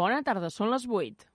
Bona tarda, són les 8.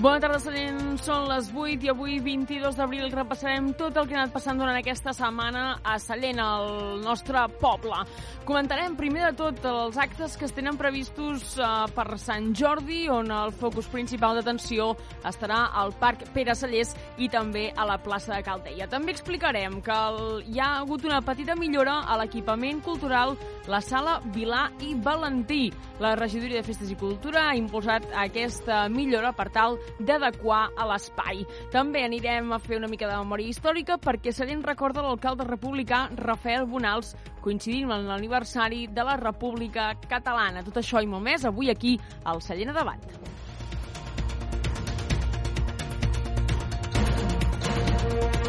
Bona tarda, Sallent. Són les 8 i avui, 22 d'abril, repassarem tot el que ha anat passant durant aquesta setmana a Sallent, al nostre poble. Comentarem primer de tot els actes que es tenen previstos eh, per Sant Jordi, on el focus principal d'atenció estarà al Parc Pere Sallés i també a la plaça de Caldeia. També explicarem que hi ha hagut una petita millora a l'equipament cultural la sala Vilà i Valentí. La regidoria de Festes i Cultura ha impulsat aquesta millora per tal d'adequar a l'espai. També anirem a fer una mica de memòria històrica perquè Sallent recorda l'alcalde republicà Rafael Bonals coincidint amb l'aniversari de la República Catalana. Tot això i molt més avui aquí al Sallent a debat. I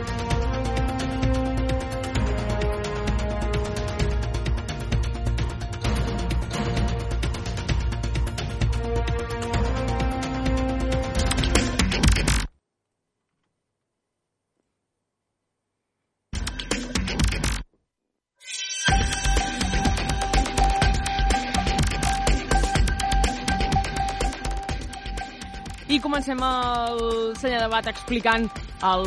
comencem el senyor debat explicant el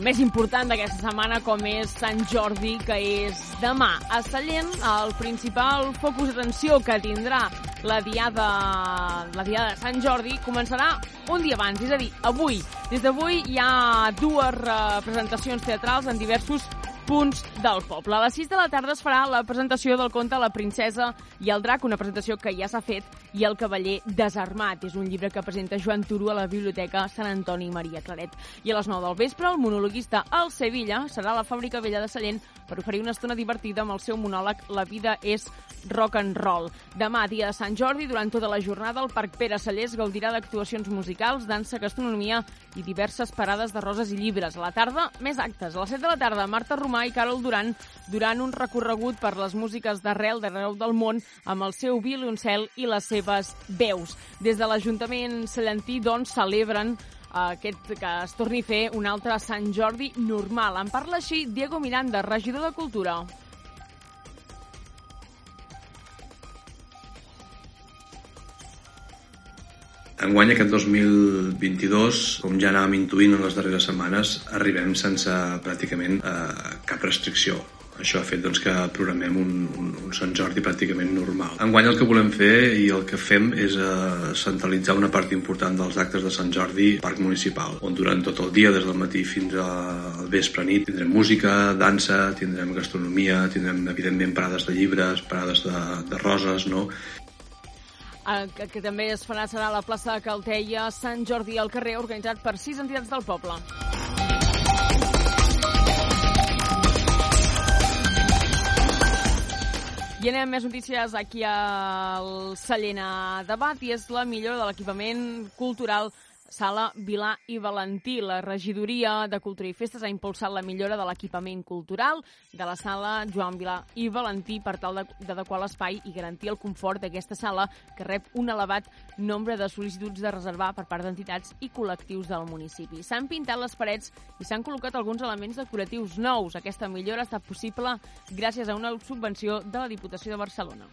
més important d'aquesta setmana, com és Sant Jordi, que és demà. A Sallent, el principal focus d'atenció que tindrà la diada, la diada de Sant Jordi començarà un dia abans, és a dir, avui. Des d'avui hi ha dues representacions teatrals en diversos punts del poble. A les 6 de la tarda es farà la presentació del conte La princesa i el drac, una presentació que ja s'ha fet, i El cavaller desarmat. És un llibre que presenta Joan Turu a la Biblioteca Sant Antoni Maria Claret. I a les 9 del vespre, el monologuista Al Sevilla serà a la Fàbrica Vella de Sallent per oferir una estona divertida amb el seu monòleg La vida és rock and roll. Demà, dia de Sant Jordi, durant tota la jornada, el Parc Pere Sallés gaudirà d'actuacions musicals, dansa, gastronomia i diverses parades de roses i llibres. A la tarda, més actes. A les 7 de la tarda, Marta Romà i Carol Duran durant un recorregut per les músiques d'arrel d'arreu del món amb el seu violoncel i les seves veus. Des de l'Ajuntament Sallentí, doncs, celebren aquest, que es torni a fer un altre Sant Jordi normal. En parla així Diego Miranda, regidor de Cultura. Enguany, aquest 2022, com ja anàvem intuint en les darreres setmanes, arribem sense pràcticament eh, cap restricció. Això ha fet doncs, que programem un, un, un Sant Jordi pràcticament normal. Enguany el que volem fer i el que fem és eh, centralitzar una part important dels actes de Sant Jordi al Parc Municipal, on durant tot el dia, des del matí fins al vespre nit, tindrem música, dansa, tindrem gastronomia, tindrem, evidentment, parades de llibres, parades de, de roses, no? El que, que també es farà serà a la plaça de Calteia, Sant Jordi al carrer, organitzat per sis entitats del poble. I anem més notícies aquí al Sallent a debat i és la millora de l'equipament cultural Sala Vilà i Valentí. La regidoria de Cultura i Festes ha impulsat la millora de l'equipament cultural de la sala Joan Vilà i Valentí per tal d'adequar l'espai i garantir el confort d'aquesta sala que rep un elevat nombre de sol·licituds de reservar per part d'entitats i col·lectius del municipi. S'han pintat les parets i s'han col·locat alguns elements decoratius nous. Aquesta millora ha estat possible gràcies a una subvenció de la Diputació de Barcelona.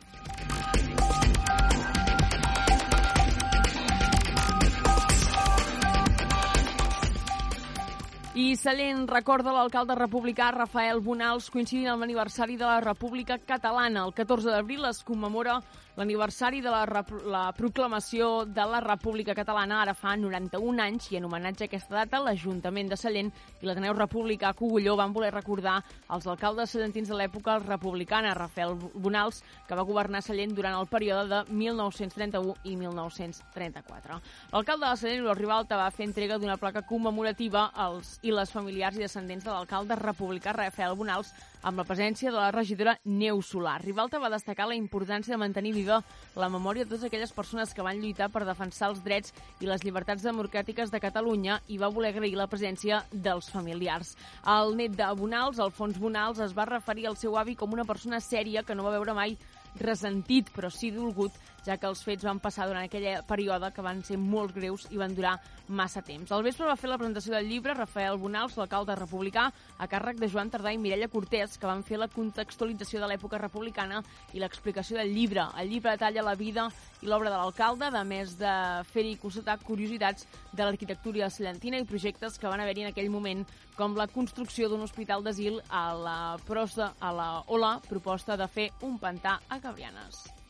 I Sallent recorda l'alcalde republicà Rafael Bonals coincidint amb l'aniversari de la República Catalana. El 14 d'abril es commemora l'aniversari de la, la proclamació de la República Catalana ara fa 91 anys i en homenatge a aquesta data l'Ajuntament de Sallent i l'Ateneu Republicà Cogulló van voler recordar els alcaldes sallentins de l'època republicana, Rafael Bonals, que va governar Sallent durant el període de 1931 i 1934. L'alcalde de Sallent, Lluís Ribalta, va fer entrega d'una placa commemorativa als i les familiars i descendents de l'alcalde republicà Rafael Bonals amb la presència de la regidora Neus Solà. Ribalta va destacar la importància de mantenir viva la memòria de totes aquelles persones que van lluitar per defensar els drets i les llibertats democràtiques de Catalunya i va voler agrair la presència dels familiars. El net de Bonals, Alfons Bonals, es va referir al seu avi com una persona sèria que no va veure mai ressentit, però sí dolgut, ja que els fets van passar durant aquella període que van ser molt greus i van durar massa temps. Al vespre va fer la presentació del llibre Rafael Bonals, l'alcalde republicà, a càrrec de Joan Tardà i Mireia Cortés, que van fer la contextualització de l'època republicana i l'explicació del llibre. El llibre detalla la vida i l'obra de l'alcalde, a més de fer-hi constatar curiositats de l'arquitectura cellentina i projectes que van haver-hi en aquell moment, com la construcció d'un hospital d'asil a la prosa, a la Ola, proposta de fer un pantà a Cabrianes.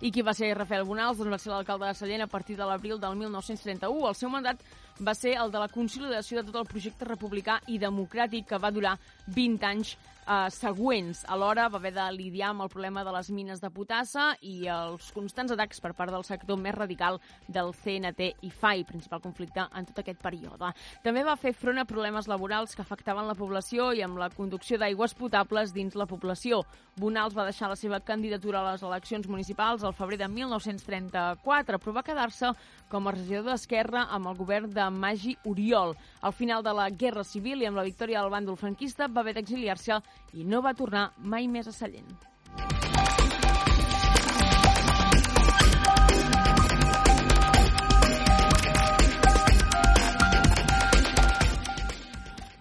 I qui va ser Rafael Bonals? Doncs va ser l'alcalde de Sallent a partir de l'abril del 1931. El seu mandat va ser el de la consolidació de tot el projecte republicà i democràtic que va durar 20 anys eh, següents. Alhora va haver de lidiar amb el problema de les mines de potassa i els constants atacs per part del sector més radical del CNT i FAI, principal conflicte en tot aquest període. També va fer front a problemes laborals que afectaven la població i amb la conducció d'aigües potables dins la població. Bonals va deixar la seva candidatura a les eleccions municipals al febrer de 1934, però va quedar-se com a regidor d'Esquerra amb el govern de Magi Oriol. Al final de la Guerra Civil i amb la victòria del bàndol franquista va haver d'exiliar-se i no va tornar mai més a Sallent.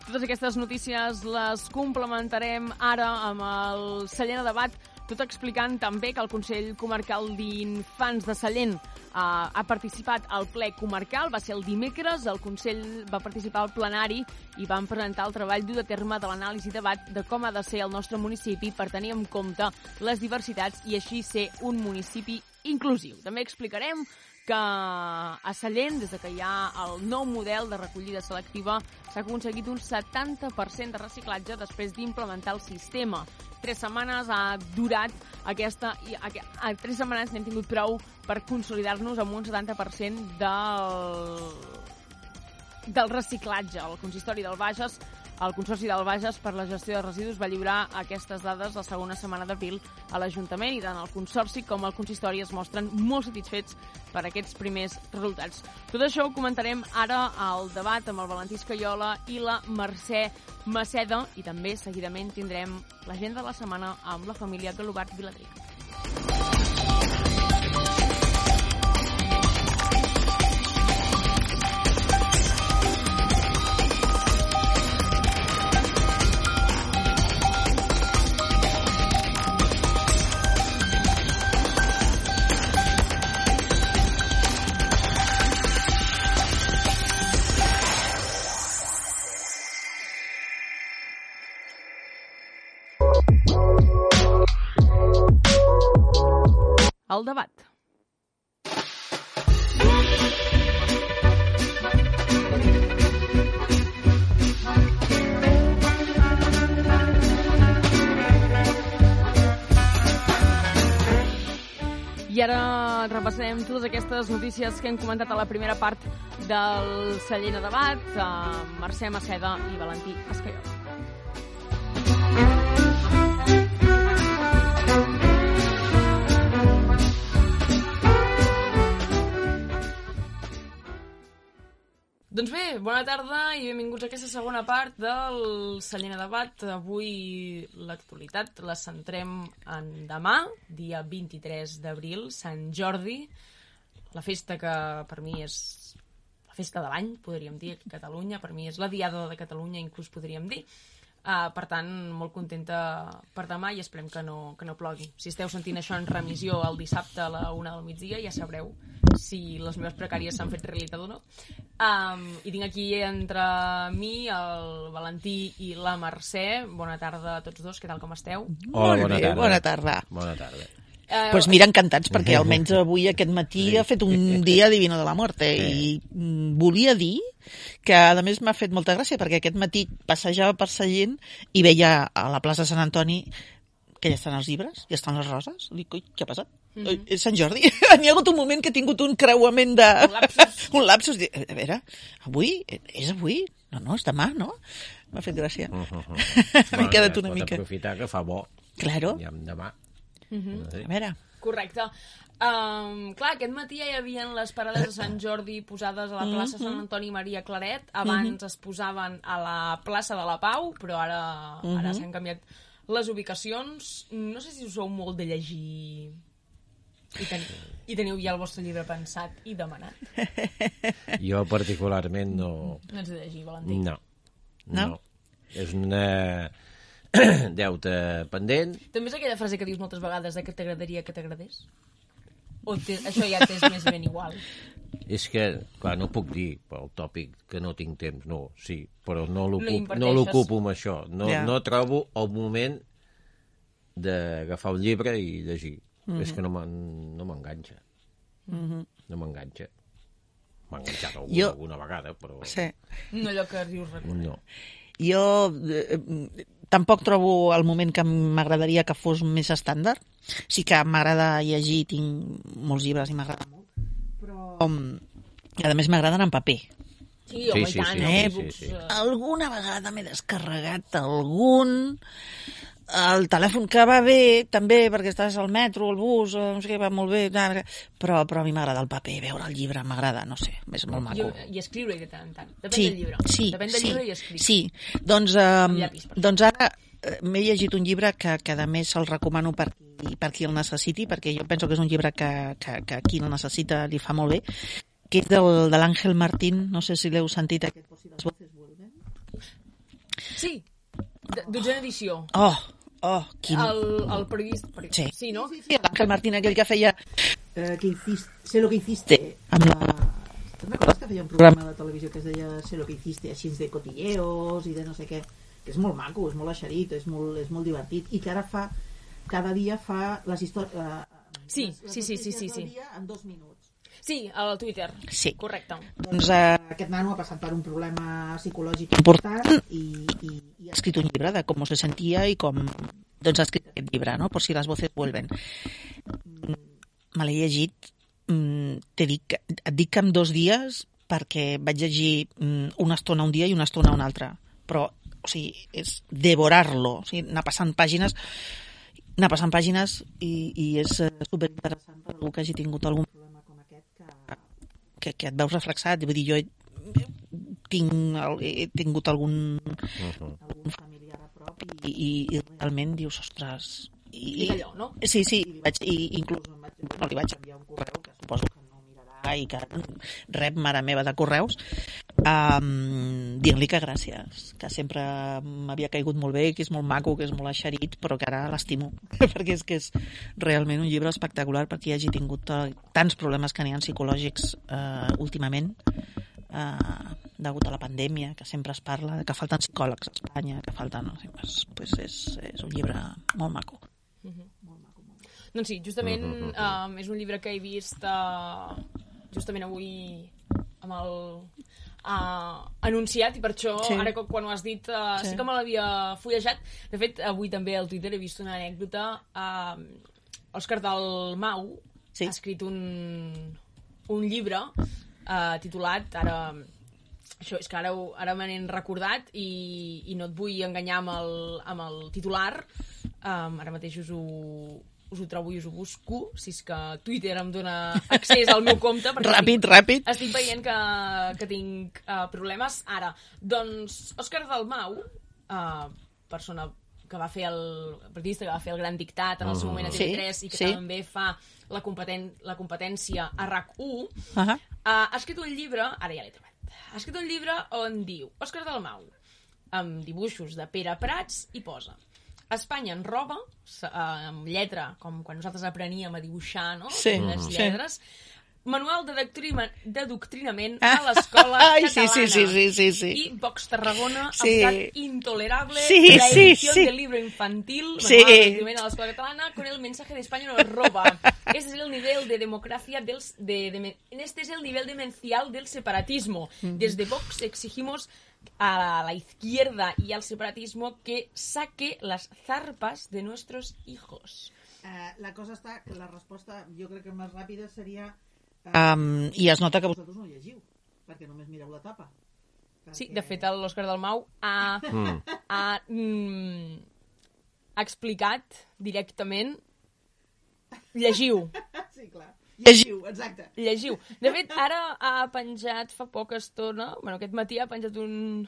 Totes aquestes notícies les complementarem ara amb el Sallent a debat, tot explicant també que el Consell Comarcal d'Infants de Sallent uh, ha participat al ple comarcal, va ser el dimecres, el Consell va participar al plenari i van presentar el treball dut a terme de l'anàlisi i debat de com ha de ser el nostre municipi per tenir en compte les diversitats i així ser un municipi inclusiu. També explicarem que a Sallent, des de que hi ha el nou model de recollida selectiva, s'ha aconseguit un 70% de reciclatge després d'implementar el sistema. Tres setmanes ha durat aquesta... A, a tres setmanes n'hem tingut prou per consolidar-nos amb un 70% del, del reciclatge. El consistori del Bages el Consorci del Bages per la gestió de residus va lliurar aquestes dades la segona setmana d'abril a l'Ajuntament i tant el Consorci com el Consistori es mostren molt satisfets per aquests primers resultats. Tot això ho comentarem ara al debat amb el Valentí Escaiola i la Mercè Maceda i també seguidament tindrem l'agenda de la setmana amb la família Galobart Viladric. El debat. I ara repassem totes aquestes notícies que hem comentat a la primera part del Sallent a debat, amb Mercè Maceda i Valentí Escaiola. Doncs bé, bona tarda i benvinguts a aquesta segona part del Sallent a Debat. Avui l'actualitat la centrem en demà, dia 23 d'abril, Sant Jordi, la festa que per mi és la festa de l'any, podríem dir, a Catalunya. Per mi és la diada de Catalunya, inclús podríem dir. Uh, per tant, molt contenta per demà i esperem que no, que no plogui. Si esteu sentint això en remissió el dissabte a la una del migdia, ja sabreu si les meves precàries s'han fet realitat o no. Um, I tinc aquí entre mi, el Valentí i la Mercè. Bona tarda a tots dos, què tal com esteu? Hola, bona bé, tarda. bona tarda. Bona tarda. Eh, Pues mira, encantats, perquè almenys avui, aquest matí, Sí. ha fet un dia divino de la morte. Sí. I mm, volia dir que, a més, m'ha fet molta gràcia, perquè aquest matí passejava per Sallent i veia a la plaça Sant Antoni que ja estan els llibres, ja estan les roses. Dic, oi, què ha passat? Mm -hmm. És Sant Jordi. N'hi ha hagut un moment que he tingut un creuament de... Un lapsus. un lapsus. A veure, avui? És avui? No, no, és demà, no? M'ha fet gràcia. Uh -huh. M'he quedat una mica. aprofitar que fa bo. Claro. Ja demà. -huh. A veure, Correcte. Um, clar, aquest matí ja hi havia les parades de Sant Jordi posades a la plaça Sant Antoni Maria Claret. Abans es posaven a la plaça de la Pau, però ara, ara s'han canviat les ubicacions, no sé si us sou molt de llegir i, ten i teniu ja el vostre llibre pensat i demanat. Jo particularment no... No ets de llegir, Valentí. No. No? no. És una deute pendent. També és aquella frase que dius moltes vegades de que t'agradaria que t'agradés? O te, això ja t'és més ben igual? És que, clar, no puc dir pel tòpic que no tinc temps, no, sí, però no l'ocupo no l'ocupo amb això. No, Ja. no trobo el moment d'agafar un llibre i llegir. Mhm. És que no m'en- no m'enganxa. No m'enganxa. M'ha enganxat alguna, Jo- alguna vegada, però Sí. No allò que dius recordar. no. Jo eh, tampoc trobo el moment que m'agradaria que fos més estàndard. Sí que m'agrada llegir, tinc molts llibres i m'agrada molt, però... Um, I a més m'agraden en paper. Sí, home, Sí, i sí, tant, sí, sí, e-books, sí, sí. eh, Alguna vegada m'he descarregat algun... El telèfon que va bé, també, perquè estàs al metro, al bus, no sé què, va molt bé, però, però a mi m'agrada el paper, veure el llibre, m'agrada, no sé, és molt maco. Jo, I escriure de tant en tant. Depèn sí, del llibre. Sí, Depèn del sí, llibre i escriure. Sí, doncs, eh, llapis, doncs ara eh, m'he llegit un llibre que, que a més el recomano per, qui- per qui el necessiti, perquè jo penso que és un llibre que, que, que qui el necessita li fa molt bé, que és del, de l'Àngel Martín, no sé si l'heu sentit aquest, si voces vuelven. Sí, dotzena edició. Oh, oh, quin... El, el periodista... peri- Sí. sí, no? Sí, l'Àngel Martín, aquell que feia... Eh, que hiciste, sé lo que hiciste. Amb la... Te'n recordes que feia un programa de televisió que es deia Sé lo que hiciste, així de cotilleos i de no sé què? Que és molt maco, és molt eixerit, és molt, és molt divertit. I que ara fa... Cada dia fa les històries... Eh, Sí, les, sí, sí, sí, sí, sí. En dos minuts. Sí, al Twitter. Sí. Correcte. Doncs eh, aquest nano ha passat per un problema psicològic important i, i, i ha escrit un llibre de com se sentia i com doncs ha escrit aquest llibre, no? Por si les voces vuelven. Mm, Me l'he llegit, mm, te dic, et dic que en dos dies perquè vaig llegir mm, una estona un dia i una estona una altra. Però, o sigui, és devorar-lo, o sigui, anar passant pàgines anar passant pàgines i, i és eh, superinteressant per algú que hagi tingut algun problema que, que et veus reflexat. Vull dir, jo he, tinc, he tingut algun, algun familiar a prop i, i, i realment dius, ostres... I, I allò, no? Sí, sí, i, vaig, i inclús no, li vaig enviar un correu que suposo que no mirarà i que rep mare meva de correus um, dient-li que gràcies que sempre m'havia caigut molt bé que és molt maco, que és molt eixerit però que ara l'estimo perquè és que és realment un llibre espectacular perquè hi hagi tingut eh, tants problemes que n'hi ha psicològics eh, últimament eh, degut a la pandèmia, que sempre es parla que falten psicòlegs a Espanya, que falten... No sé, pues, pues és, és un llibre molt maco. Doncs sí, justament um, és un llibre que he vist uh, justament avui amb el uh, anunciat i per això Sí. ara quan ho has dit uh, sí. Sí. sí que me l'havia fullejat de fet avui també al Twitter he vist una anècdota uh, Òscar Dalmau Sí. ha escrit un, un llibre uh, titulat ara això és que ara, ho- ara me n'he recordat i, i no et vull enganyar amb el, amb el titular um, ara mateix us ho, us ho trobo i us ho busco si és que Twitter em dona accés al meu compte perquè Ràpid, estic, ràpid. estic veient que, que tinc uh, problemes ara, doncs Òscar Dalmau uh, persona que va fer el periodista que va fer el gran dictat en el seu moment a Sí, TV3 i que sí. també fa la, competen la competència a RAC1 Uh -huh. Uh, ha escrit un llibre, ara ja l'he trobat, ha escrit un llibre on diu Òscar Dalmau, amb dibuixos de Pere Prats, i posa Espanya en roba, uh, amb lletra, com quan nosaltres apreníem a dibuixar, no? Sí, Les sí. lletres. Manual de, doctrina, de doctrinament a l'escola catalana. sí, sí, sí, sí, sí. I Vox Tarragona, Sí. sí. intolerable, Sí, la sí, edición sí. del libro infantil, Sí. manual a la escuela catalana, con el mensaje de España nos roba. Este es el nivel de democracia del, de, de- este es el nivel demencial del separatismo. Desde Vox exigimos a la izquierda y al separatismo que saque las zarpas de nuestros hijos. Eh, la cosa està que la resposta jo crec que més ràpida seria Um, I es nota que vosaltres... no llegiu perquè només mireu la tapa Sí, de fet, l'Òscar Dalmau ha, Mm. ha, mm, ha explicat directament llegiu, sí, clar, llegiu, exacte llegiu. De fet, ara ha penjat fa poca estona, bueno, aquest matí ha penjat un,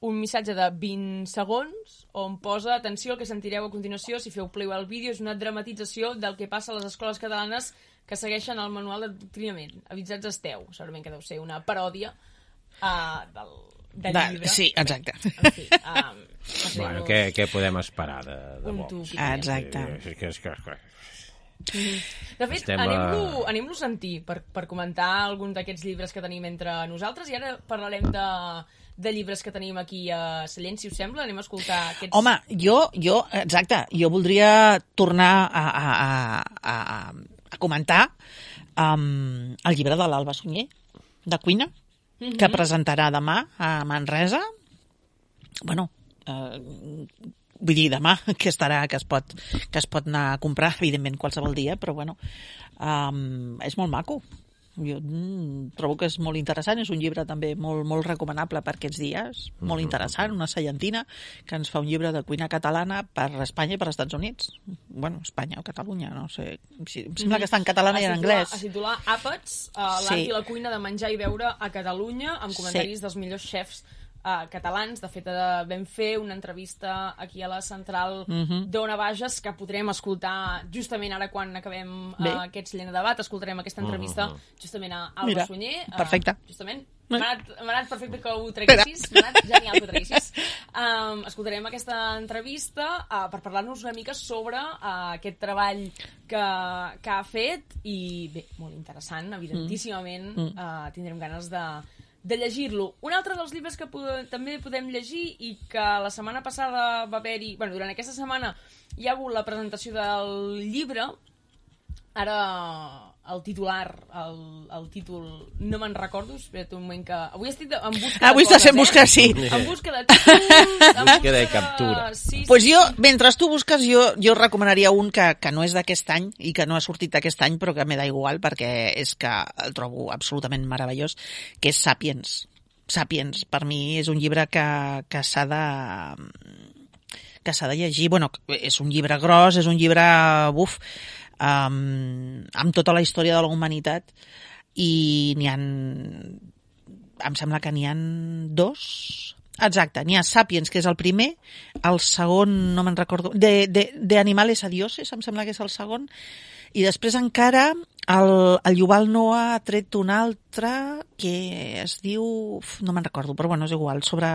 un missatge de 20 segons on posa atenció, el que sentireu a continuació si feu play al vídeo és una dramatització del que passa a les escoles catalanes que segueixen el manual d'adoctrinament. Avisats esteu, segurament que deu ser una paròdia uh, del, del De, llibre. sí, exacte. En fi, um, Bueno, què, què podem esperar de, de Vox? Exacte. És que, és que, és que... De fet, Estem a- anem-lo anem a sentir per, per comentar algun d'aquests llibres que tenim entre nosaltres i ara parlarem de, de llibres que tenim aquí a Sallent, si us sembla. Anem a escoltar aquests... Home, jo, jo, exacte, jo voldria tornar a, a, a, a, a comentar um, el llibre de l'Alba Sunyer, de cuina, que presentarà demà a Manresa. Bueno, eh, vull dir demà, que estarà, que es pot, que es pot anar a comprar, evidentment, qualsevol dia, però bueno, um, és molt maco. Jo mm, trobo que és molt interessant, és un llibre també molt, molt recomanable per aquests dies, molt interessant, una salentina que ens fa un llibre de cuina catalana per Espanya i per Estats Units. Bueno, Espanya o Catalunya, no sé. Em sembla que està en català i en anglès. Es titula Àpats, uh, l'art Sí. i la cuina de menjar i beure a Catalunya, amb comentaris Sí. dels millors xefs uh, catalans. De fet, uh, vam fer una entrevista aquí a la central Mhm. d'Ona Bages, que podrem escoltar justament ara quan acabem Bé. uh, aquest Llena de debat. Escoltarem aquesta entrevista justament a Alba Mira, Sunyer. uh, perfecte. Justament. M'ha anat, anat perfecte que ho traguessis, m'ha anat genial que ho traguessis. Um, escoltarem aquesta entrevista uh, per parlar-nos una mica sobre uh, aquest treball que, que ha fet i bé, molt interessant, evidentíssimament mm. uh, tindrem ganes de, de llegir-lo. Un altre dels llibres que pod també podem llegir i que la setmana passada va haver-hi... Bueno, durant aquesta setmana hi ha hagut la presentació del llibre Ara el titular, el, el títol, no me'n recordo, espera't un moment que... Avui estic de, en busca Ah, avui estàs en busca, sí. Eh? En busca de títols, en busca de captura. Sí, pues sí, jo, sí. mentre tu busques, jo, jo recomanaria un que, que no és d'aquest any i que no ha sortit d'aquest any, però que m'he da igual perquè és que el trobo absolutament meravellós, que és Sapiens. Sapiens, per mi, és un llibre que, que s'ha de que s'ha de llegir. Bueno, és un llibre gros, és un llibre, buf, um, amb tota la història de la humanitat i n'hi han em sembla que n'hi han dos. Exacte, n'hi ha Sapiens, que és el primer, el segon, no me'n recordo, de, de, de Animales a Dioses, em sembla que és el segon, i després encara el, el Yuval Noah ha tret un altre que es diu... No me'n recordo, però bueno, és igual, sobre...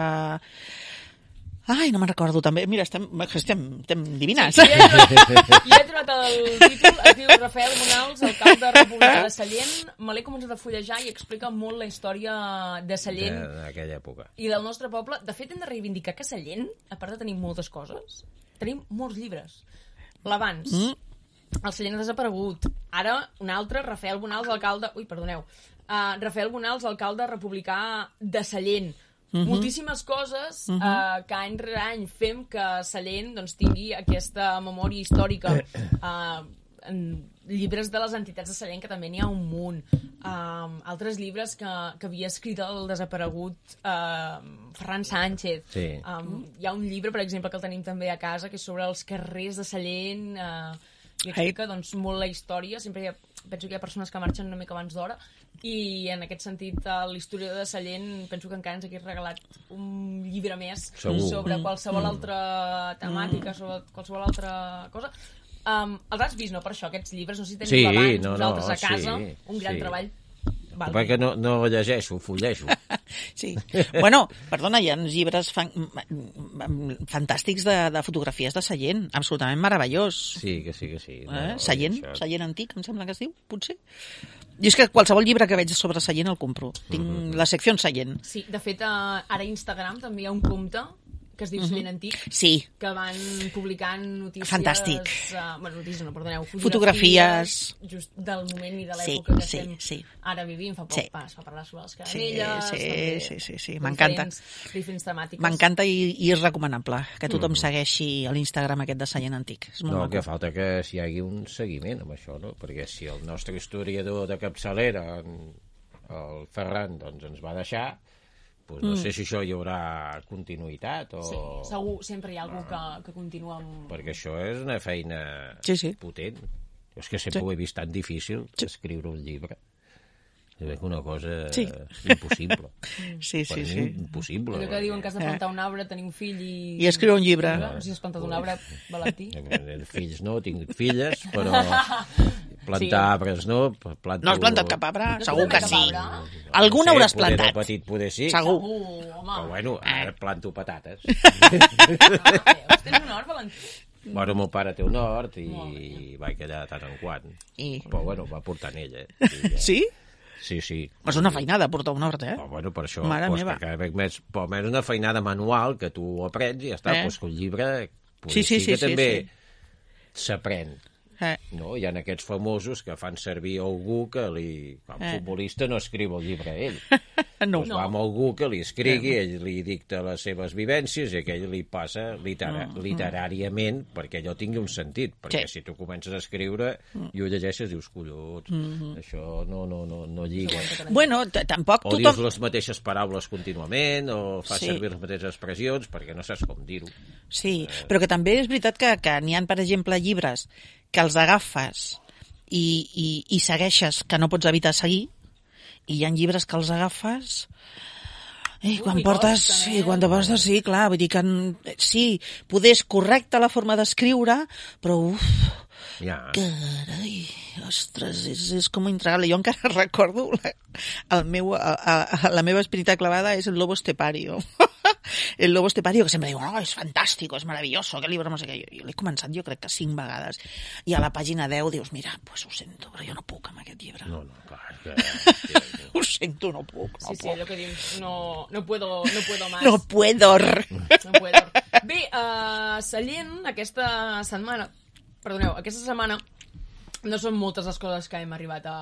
Ai, no me'n recordo també. Mira, estem, estem, estem divines. Jo he, trobat, jo he trobat el títol, es diu Rafael Monals, alcalde republicà de Sallent. Me l'he començat a fullejar i explica molt la història de Sallent d'aquella època. i del nostre poble. De fet, hem de reivindicar que Sallent, a part de tenir moltes coses, tenim molts llibres. L'abans, mm. el Sallent ha desaparegut. Ara, un altre, Rafael Bonals, alcalde... Ui, perdoneu. Uh, Rafael Bonals, alcalde republicà de Sallent. Mm -hmm. Moltíssimes coses mm -hmm. uh, que any rere any fem que Sallent doncs, tingui aquesta memòria històrica. Uh, en llibres de les entitats de Sallent, que també n'hi ha un munt. Um, altres llibres que, que havia escrit el desaparegut uh, Ferran Sánchez. Sí. Um, hi ha un llibre, per exemple, que el tenim també a casa, que és sobre els carrers de Sallent, uh, i explica doncs, molt la història. Sempre hi ha, penso que hi ha persones que marxen una mica abans d'hora, i en aquest sentit, l'historiador de Sallent penso que encara ens hagués regalat un llibre més Segur. sobre qualsevol altra temàtica, sobre qualsevol altra cosa. Um, els has vist, no, per això, aquests llibres? No sé si teniu Sí, l'abans, no, no, vosaltres a casa, sí, un gran sí. treball. Val. Perquè no, no llegeixo, fulleixo. Sí. Bueno, perdona, hi ha llibres fan, fantàstics de, de fotografies de Sallent, absolutament meravellós. Sí, que sí, que sí. No, eh? Sallent, això- Sallent antic, em sembla que es diu, potser. I és que qualsevol llibre que veig sobre Sallent el compro. Tinc Mhm. la secció en Sallent. Sí, de fet, uh, ara a Instagram també hi ha un compte que es diu Sallent Antic, Sí, que van publicant notícies... Fantàstic. Uh, bueno, notícies no, perdoneu, Fotografies. just del moment i de Sí, l'època que sí, estem sí. ara vivint. Fa poc Sí. pas, va parlar sobre les Sí, caramelles... sí, també sí, sí, sí, de m'encanta. Diferents, temàtiques. m'encanta i, i és recomanable que tothom segueixi a l'Instagram aquest de Sallent Antic. És molt No, maco. que falta que hi hagi un seguiment amb això, no? Perquè si el nostre historiador de capçalera, el Ferran, doncs ens va deixar, doncs no sé si això hi haurà continuïtat o... Sí, segur, sempre hi ha algú que, que continua amb... Perquè això és una feina Sí, sí. potent. Jo és que sempre Sí. ho he vist tan difícil, escriure un llibre. Se ve que una cosa Sí. impossible. Sí, Per sí, mi, sí. impossible. Allò que diuen que has de Eh. plantar un arbre, tenir un fill i... I escriure un llibre. No sé si has plantat un arbre, Valentí. Fills no, tinc filles, però plantar Sí. arbres no. Planto... No has plantat cap arbre? has Segur que sí. Algun No sé, hauràs poder de plantat. petit poder sí. Segur. Uh, home. Però bueno, ara planto patates. Tens un hort, Valentí? bueno, meu pare té un hort i vaig allà de tant en quant. I... Però bueno, va portant ell, eh? I ja- Sí? Sí, sí. És una feinada portar un hort, eh? Però, bueno, per això, Mare pues, meva. que cada vegada més, però almenys una feinada manual que tu aprens i ja està, Eh? eh? pues, que un llibre Sí, sí, sí, que sí, també s'aprèn. Eh. No? Hi ha aquests famosos que fan servir algú que li... Com Eh. futbolista no escriu el llibre ell. No. Pues va amb algú que li escrigui, ell li dicta les seves vivències i aquell li passa litera literàriament perquè allò tingui un sentit. Perquè Mm, Sí. Mm. si tu comences a escriure i ho llegeixes dius, collons, això no, no, no, no lliga. Bueno, tampoc O dius tothom... les mateixes paraules contínuament, o fas Sí. servir les mateixes expressions, perquè no saps com dir-ho. Sí, però que també és veritat que, que n'hi ha, per exemple, llibres que els agafes i, i, i segueixes que no pots evitar seguir, i hi ha llibres que els agafes i quan i portes, sí, eh? quan te portes, sí, clar, vull dir que sí, poder és correcta la forma d'escriure, però uf, Ja. Carai, ostres, és, és com intragable. Jo encara recordo la, el meu, a, a, a, la meva espirita clavada és el Lobo Estepario. El Lobo Estepario, que sempre diu, no, és fantàstic, és maravilloso, que llibre, no sé què. Jo, jo l'he començat, jo crec que cinc vegades. I a la pàgina 10 dius, mira, pues ho sento, però jo no puc amb aquest llibre. No, no, clar, que... Ho sento, no puc, no Sí, sí, puc. allò que dius, no, no puedo, no puedo más. No puedo. No puedo. Bé, uh, Sallent, aquesta setmana, perdoneu, aquesta setmana no són moltes les coses que hem arribat a,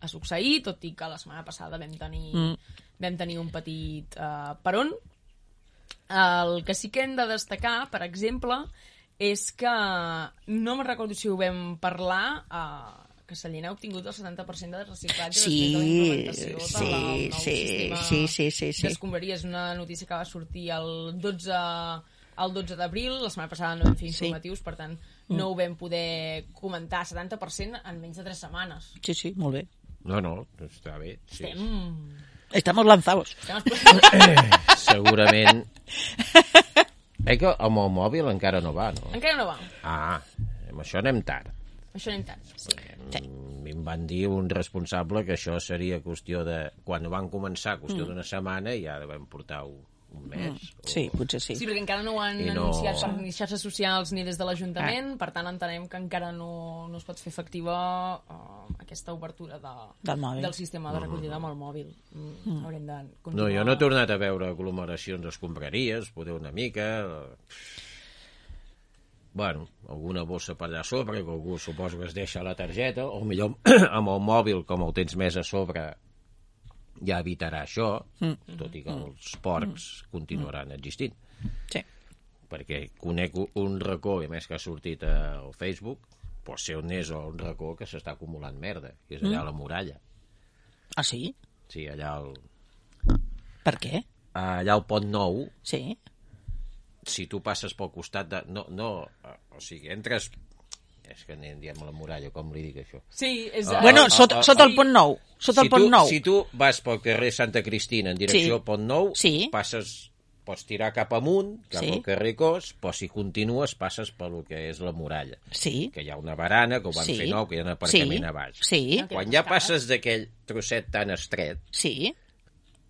a succeir, tot i que la setmana passada vam tenir, mm. vam tenir un petit uh, peron. El que sí que hem de destacar, per exemple, és que no me'n recordo si ho vam parlar, uh, que Sallent ha obtingut el 70% de reciclatge Sí, després de la implementació sí, del nou sí, sí, sí, sí, sí. d'escombraria. És una notícia que va sortir el 12, el 12 d'abril, la setmana passada no vam fer Sí. informatius, per tant no ho vam poder comentar 70% en menys de 3 setmanes. Sí, sí, molt bé. No, no, està bé. Sí. Estem... Estamos lanzados. Estem exposats. Segurament... Eh que amb el mòbil encara no va, no? Encara no va. Ah, amb això anem tard. Això anem tard. Sí. Mm, Em van dir un responsable que això seria qüestió de... Quan van començar, qüestió d'una setmana, i ja devem portar un, mes. o- Sí, potser sí. Sí, perquè encara no ho han I no- anunciat per ni xarxes socials ni des de l'Ajuntament, per tant entenem que encara no, no es pot fer efectiva uh, aquesta obertura de, Del mòbil. del sistema de recollida amb el mòbil. Mm. Haurem de No, continuar. jo no he tornat a veure aglomeracions d'escombraries, poder una mica... Bueno, alguna bossa per allà a sobre, que algú suposo que es deixa la targeta, o millor amb el mòbil, com el tens més a sobre, ja evitarà això, Mm. tot i que els porcs continuaran existint. Sí. Perquè conec un racó, i a més que ha sortit al Facebook, pot ser on és un racó que s'està acumulant merda, que és allà a la muralla. Ah, sí? Sí, allà al, Per què? allà al Pont Nou, Sí. si tu passes pel costat de... No, no, o sigui, entres... És que anem diem a la muralla, com li dic això? Sí, és... Ah, Bueno, ah, sota, ah, sota ah. el pont nou. Sota el si pont tu, nou. Si tu vas pel carrer Santa Cristina en direcció Sí. al Pont Nou, Sí. passes, pots tirar cap amunt, cap Sí. al carrer Cos, però si continues passes pel que és la muralla. Sí. Que hi ha una barana, que ho van Sí. fer nou, que hi ha un aparcament Sí. a baix. Sí. Quan ja passes d'aquell trosset tan estret, Sí.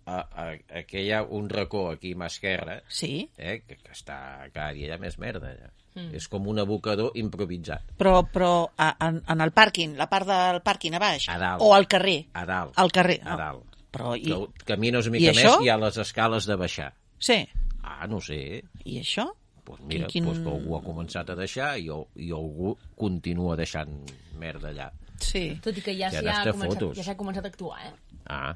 a, a, a, que hi ha un racó aquí a mà esquerra, Sí. eh, que, que està cada dia hi ha més merda allà. Mm. És com un abocador improvisat. Però, però a, en, en el pàrquing, la part del pàrquing a baix? A dalt. O al carrer? A dalt. Al carrer. A no. dalt. Però i... Que camines una i mica això? més i hi ha les escales de baixar. Sí. Ah, no sé. I això? Pues mira, Quin- pues que algú ha començat a deixar i, i algú continua deixant merda allà. Sí. Tot i que ja Ja s'hi ha, n'has de començat, ja s'ha començat a actuar, eh? Ah,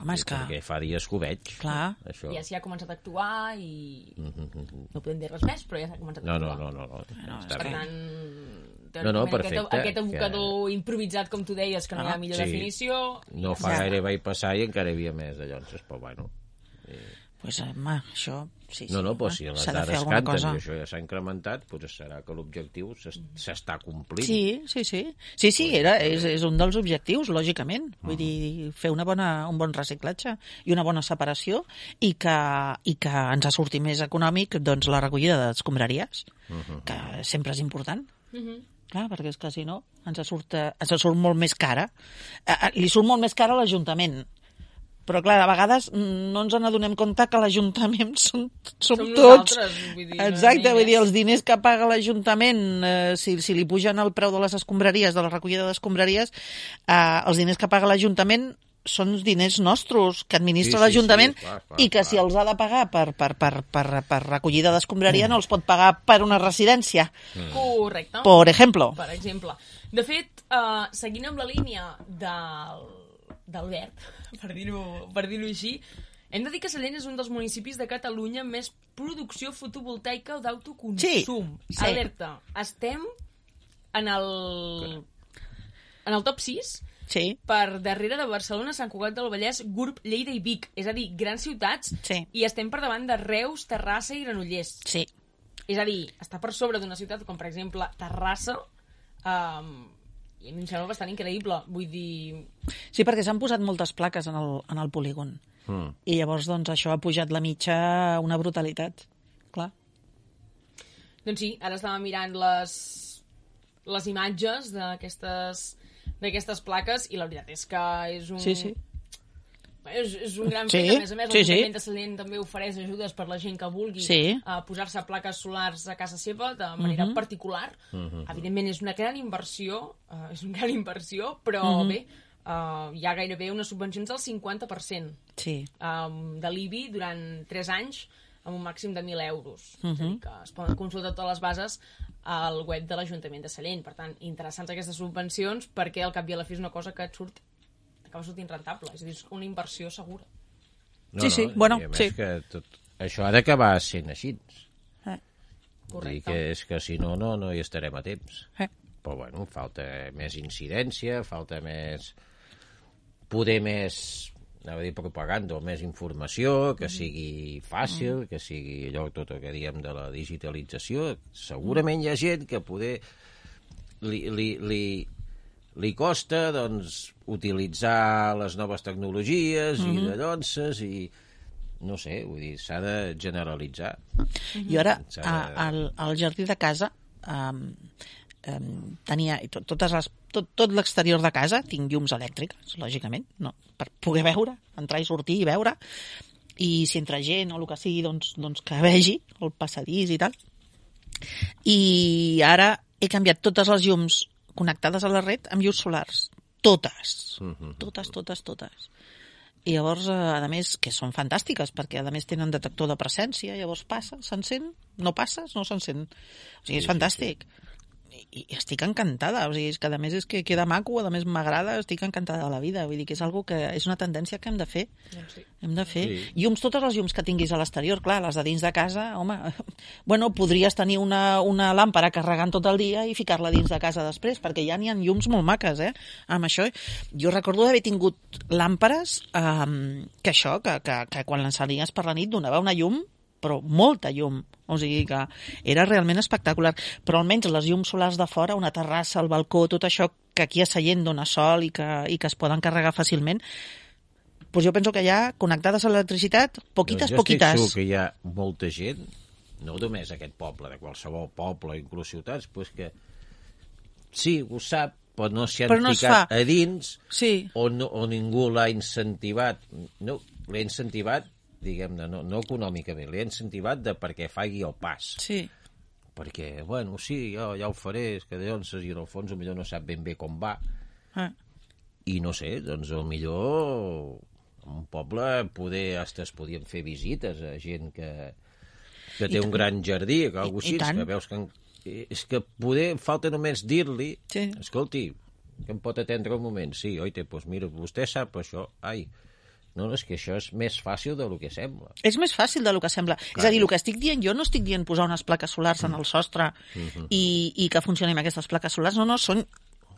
Home, és que... perquè fa dies que ho veig. Clar. Això. Ja s'hi ha començat a actuar i... No podem dir res més, però ja s'ha començat a No, no, actuar. no, no, no. No, Està Per bé. tant, No, no, perfecte, Aquest, aquest que- abocador improvisat, com tu deies, que no hi ha Ah, millor sí. definició... No fa Ja. gaire vaig passar i encara hi havia més de llonces, però bueno. Pues, home, això... Sí, sí, No, no, però si les dades alguna canten cosa. i això ja s'ha incrementat, doncs serà que l'objectiu s'es- s'està complint. Sí, sí, sí. Sí, sí, era, és, és un dels objectius, lògicament. Vull dir, fer una bona, un bon reciclatge i una bona separació i que, i que ens ha sortit més econòmic doncs, la recollida d'escombraries, que sempre és important. Clar, perquè és que si no ens surt, eh, ens surt molt més cara. Eh, eh, Li surt molt més cara a l'Ajuntament. Però, clar, a vegades mm, no ens n'adonem compte que l'Ajuntament som, som, Som tots. vull dir, Exacte, vull dir, els diners que paga l'Ajuntament, eh, si, si li pugen el preu de les escombraries, de la recollida d'escombraries, eh, els diners que paga l'Ajuntament són diners nostres, que administra Sí, sí, l'Ajuntament, sí, i que clar. si els ha de pagar per, per, per, per, per recollida d'escombraria no els pot pagar per una residència, Correcte. per ejemplo. per exemple. De fet, uh, seguint amb la línia del d'Albert, per dir-ho per dir així, hem de dir que Sallent és un dels municipis de Catalunya amb més producció fotovoltaica o d'autoconsum. Sí, sí. Alerta, estem en el, en el top 6 Sí, per darrere de Barcelona, Sant Cugat del Vallès, Gurb, Lleida i Vic. És a dir, grans ciutats Sí. i estem per davant de Reus, Terrassa i Granollers. sí. És a dir, està per sobre d'una ciutat com, per exemple, Terrassa, um, i a mi em sembla bastant increïble. Vull dir... Sí, perquè s'han posat moltes plaques en el, en el polígon. Mm. I llavors, doncs, això ha pujat la mitja una brutalitat. Clar. Doncs sí, ara estava mirant les, les imatges d'aquestes d'aquestes plaques i la veritat és que és un... Sí, sí. És, és un gran Sí, fet, a més a més, sí, sí. l'Ajuntament de Sallent també ofereix ajudes per la gent que vulgui Sí. uh, posar-se plaques solars a casa seva de manera Mhm. particular. Evidentment és una gran inversió, uh, és una gran inversió, però Mhm. bé, uh, hi ha gairebé unes subvencions del 50% Sí. um, de l'IBI durant 3 anys amb un màxim de 1.000 euros. És a Mhm. dir, que es poden consultar totes les bases al web de l'Ajuntament de Sallent. Per tant, interessants aquestes subvencions perquè al cap i a la fi és una cosa que et surt acaba sortint rentable. És a dir, és una inversió segura. No, Sí, sí, no, bueno, sí. Que tot, això ha d'acabar sent així. Eh, Vull dir Correcte. que és que si no, no, no hi estarem a temps. eh. Però bueno, falta més incidència, falta més... poder més anava a dir propaganda o més informació, que sigui fàcil, que sigui allò tot el que diem de la digitalització. Segurament hi ha gent que poder li, li, li, li costa doncs, utilitzar les noves tecnologies i de llonces i no sé, vull dir, s'ha de generalitzar. Jo ara, S'ha a, de- al, al jardí de casa, um, um, tenia i tot, totes les, tot, tot l'exterior de casa, tinc llums elèctriques, lògicament, no, per poder veure, entrar i sortir i veure, i si entra gent o el que sigui, doncs, doncs que vegi el passadís i tal. I ara he canviat totes les llums connectades a la red amb llums solars. Totes. Totes, totes, totes. I llavors, eh, a més, que són fantàstiques, perquè a més tenen detector de presència, llavors passa, s'encén, no passes, no s'encén. O sigui, és fantàstic. I, I estic encantada, o sigui, és que a més és que queda maco, a més m'agrada, estic encantada de la vida, vull dir que és algo que és una tendència que hem de fer. Doncs sí. Hem de fer. Sí. Llums, totes les llums que tinguis a l'exterior, clar, les de dins de casa, home, bueno, podries tenir una, una làmpara carregant tot el dia i ficar-la dins de casa després, perquè ja n'hi ha llums molt maques, eh, amb això. Jo recordo d'haver tingut làmpares um, que això, que, que, que quan l'encenies per la nit donava una llum però molta llum, o sigui que era realment espectacular, però almenys les llums solars de fora, una terrassa, el balcó, tot això que aquí a Sallent dona sol i que, i que es poden carregar fàcilment, doncs jo penso que ja connectades a l'electricitat, poquites, Doncs jo estic poquites. segur que hi ha molta gent, no només aquest poble, de qualsevol poble, inclús ciutats, pues que sí, ho sap, però no s'hi han Però no ficat a dins Sí, o, no, o ningú l'ha incentivat. No, l'ha incentivat, diguem-ne, no, no econòmicament, l'ha incentivat de perquè faci el pas. sí. Perquè, bueno, sí, jo ja ho faré, és que llavors, i en el fons, millor no sap ben bé com va. Ah. I no sé, doncs el millor en un poble poder hasta es podien fer visites a gent que, que té un gran jardí, que algú així, que veus que... en- És que poder, falta només dir-li, Sí. escolti, que em pot atendre un moment? Sí, oite, doncs mira, vostè sap això, ai, no, no, és que això és més fàcil del que sembla. És més fàcil del que sembla. Clar. És a dir, el que estic dient jo no estic dient posar unes plaques solars en el sostre i, i que funcionin aquestes plaques solars. No, no, són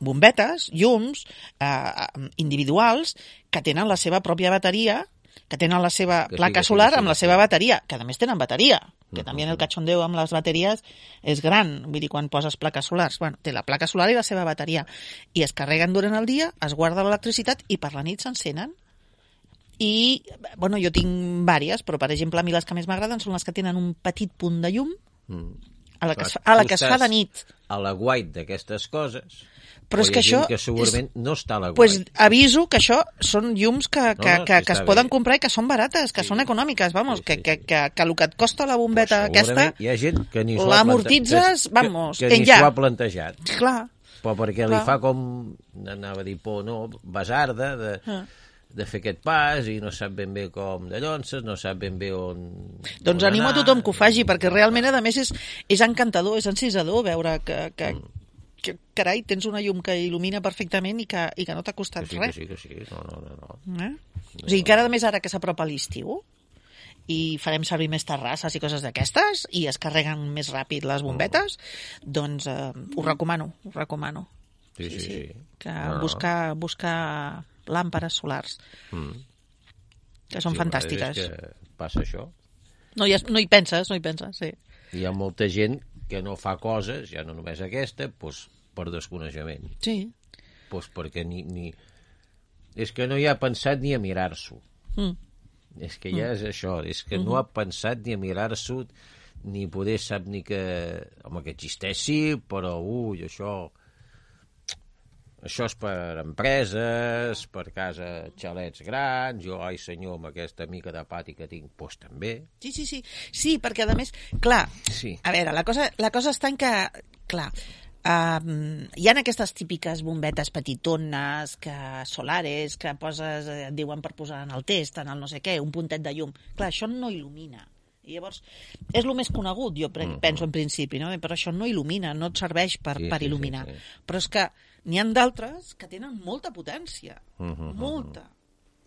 bombetes, llums, eh, individuals, que tenen la seva pròpia bateria que tenen la seva Que sí, placa sí, solar que sí, amb la seva bateria, que a més tenen bateria, que Mhm. també el cachondeo amb les bateries és gran, vull dir, quan poses plaques solars. Bueno, té la placa solar i la seva bateria. I es carreguen durant el dia, es guarda l'electricitat i per la nit s'encenen. I, bueno, jo tinc vàries, però per exemple a mi les que més m'agraden són les que tenen un petit punt de llum Mm. a la que, es, a la que es fa de nit. A la guait d'aquestes coses... Però és que això que segurament no està a la guait. pues, aviso que això són llums que, que, no, que, sí, que es poden bé. comprar i que són barates, que Sí. són econòmiques, vamos, Sí, que, sí, que, sí. que, que el que et costa la bombeta Però aquesta, Hi ha gent que ni l'amortitzes, plante- vamos, que, que ni enllà. s'ho ha plantejat. clar, Però perquè Clar. li fa com, anava a dir por, no, basarda de, Ah. De fer aquest pas i no sap ben bé com de llonces, no sap ben bé on... doncs on animo a anar. tothom que ho faci, perquè realment, a més, és, és encantador, és encisador veure que, que, Mm. que, carai, tens una llum que il·lumina perfectament i que, i que no t'ha Que costat sí, que res. sí, que sí. No, no, no. no. Eh? O sigui, que ara, a més, ara que s'apropa l'estiu, i farem servir més terrasses i coses d'aquestes, i es carreguen més ràpid les bombetes, doncs eh, ho recomano, ho recomano. Sí, sí, sí. Que No, no. buscar, buscar làmperes solars, Mm. que són Sí, fantàstiques. Que passa això. No, hi, has- no hi penses, no hi penses, sí. Hi ha molta gent que no fa coses, ja no només aquesta, doncs, per desconeixement. Sí. Doncs perquè ni, ni... És que no hi ha pensat ni a mirar-s'ho. Mm. És que ja és això, és que no ha pensat ni a mirar-s'ho, ni poder sap ni que... Home, que existeix sí, però, ui, això... Això és per empreses, per casa xalets grans, jo, ai senyor, amb aquesta mica de pati que tinc, doncs també. Sí, sí, sí. Sí, perquè a més, clar, Sí. a veure, la cosa, la cosa està en que, clar, um, hi ha aquestes típiques bombetes petitones, que solares, que poses, eh, et diuen per posar en el test, en el no sé què, un puntet de llum. Clar, això no il·lumina. I llavors, és el més conegut, jo pre- penso en principi, no? però això no il·lumina, no et serveix per, Sí, per sí, sí, il·luminar. sí. Però és que n'hi han d'altres que tenen molta potència, Mhm, molta.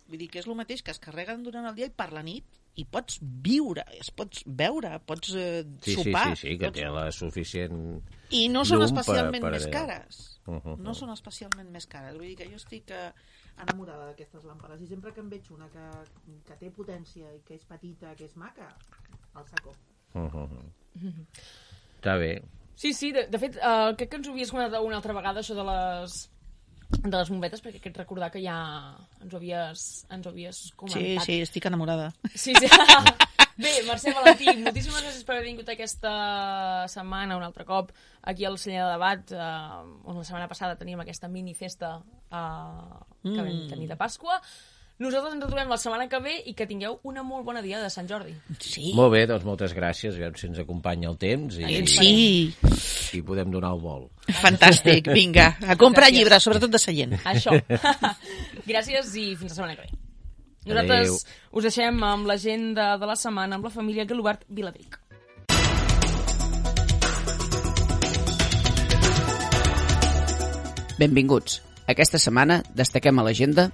Vull dir que és el mateix que es carreguen durant el dia i per la nit i pots viure, es pots veure, pots eh, Sí, sí, sopar. sí, sí, que pots... té la suficient... I no són llum per- especialment per més cares. Mhm. No són especialment més cares. Vull dir que jo estic eh, enamorada d'aquestes làmpades i sempre que en veig una que, que té potència i que és petita, que és maca, el saco. Uh -huh. Està bé. Sí, sí, de, de fet, uh, crec que ens ho havies comentat una altra vegada, això de les de les bombetes, perquè crec recordar que ja ens ho havies, ens ho havies Sí, comentat. sí, estic enamorada. Sí, sí. Bé, Mercè Valentí, moltíssimes gràcies per haver vingut aquesta setmana un altre cop aquí al Celler de Debat, eh, on la setmana passada teníem aquesta mini festa eh, que Mm. vam tenir de Pasqua. Nosaltres ens trobem la setmana que ve i que tingueu una molt bona dia de Sant Jordi. Sí. Molt bé, doncs moltes gràcies. A veure si ens acompanya el temps i, Sí, i podem donar el vol. fantàstic. Vinga, a comprar Gràcies. llibres, sobretot de seient. Això. gràcies i fins la setmana que ve. Nosaltres Adéu. us deixem amb l'agenda de la setmana amb la família Galobart Viladric. Benvinguts. Aquesta setmana destaquem a l'agenda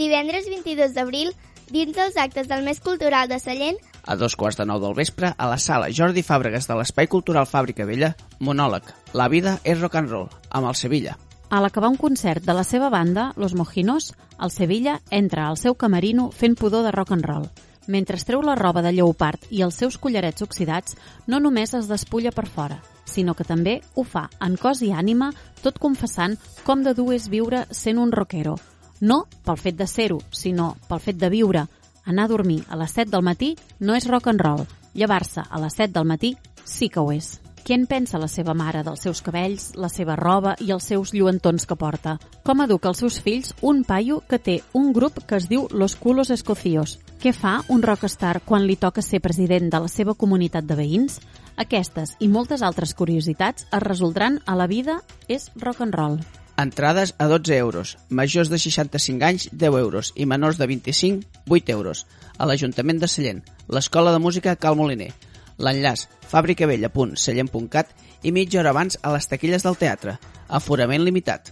Divendres 22 d'abril, dins dels actes del mes cultural de Sallent, a dos quarts de nou del vespre a la sala Jordi Fàbregas de l'Espai Cultural Fàbrica Vella, monòleg La vida és rock and roll, amb el Sevilla. A l'acabar un concert de la seva banda, Los Mojinos, el Sevilla entra al seu camerino fent pudor de rock and roll. Mentre es treu la roba de lleopard i els seus collarets oxidats, no només es despulla per fora, sinó que també ho fa en cos i ànima, tot confessant com de dur és viure sent un rockero. No pel fet de ser-ho, sinó pel fet de viure. Anar a dormir a les 7 del matí no és rock and roll. Llevar-se a les 7 del matí sí que ho és. Què en pensa la seva mare dels seus cabells, la seva roba i els seus lluentons que porta? Com educa els seus fills un paio que té un grup que es diu Los Culos Escocios? Què fa un rockstar quan li toca ser president de la seva comunitat de veïns? Aquestes i moltes altres curiositats es resoldran a la vida és rock and roll. Entrades a 12 euros, majors de 65 anys 10 euros i menors de 25 8 euros. A l'Ajuntament de Sallent, l'Escola de Música Cal Moliner. L'enllaç fabricavella.sallent.cat i mitja hora abans a les taquilles del teatre. Aforament limitat.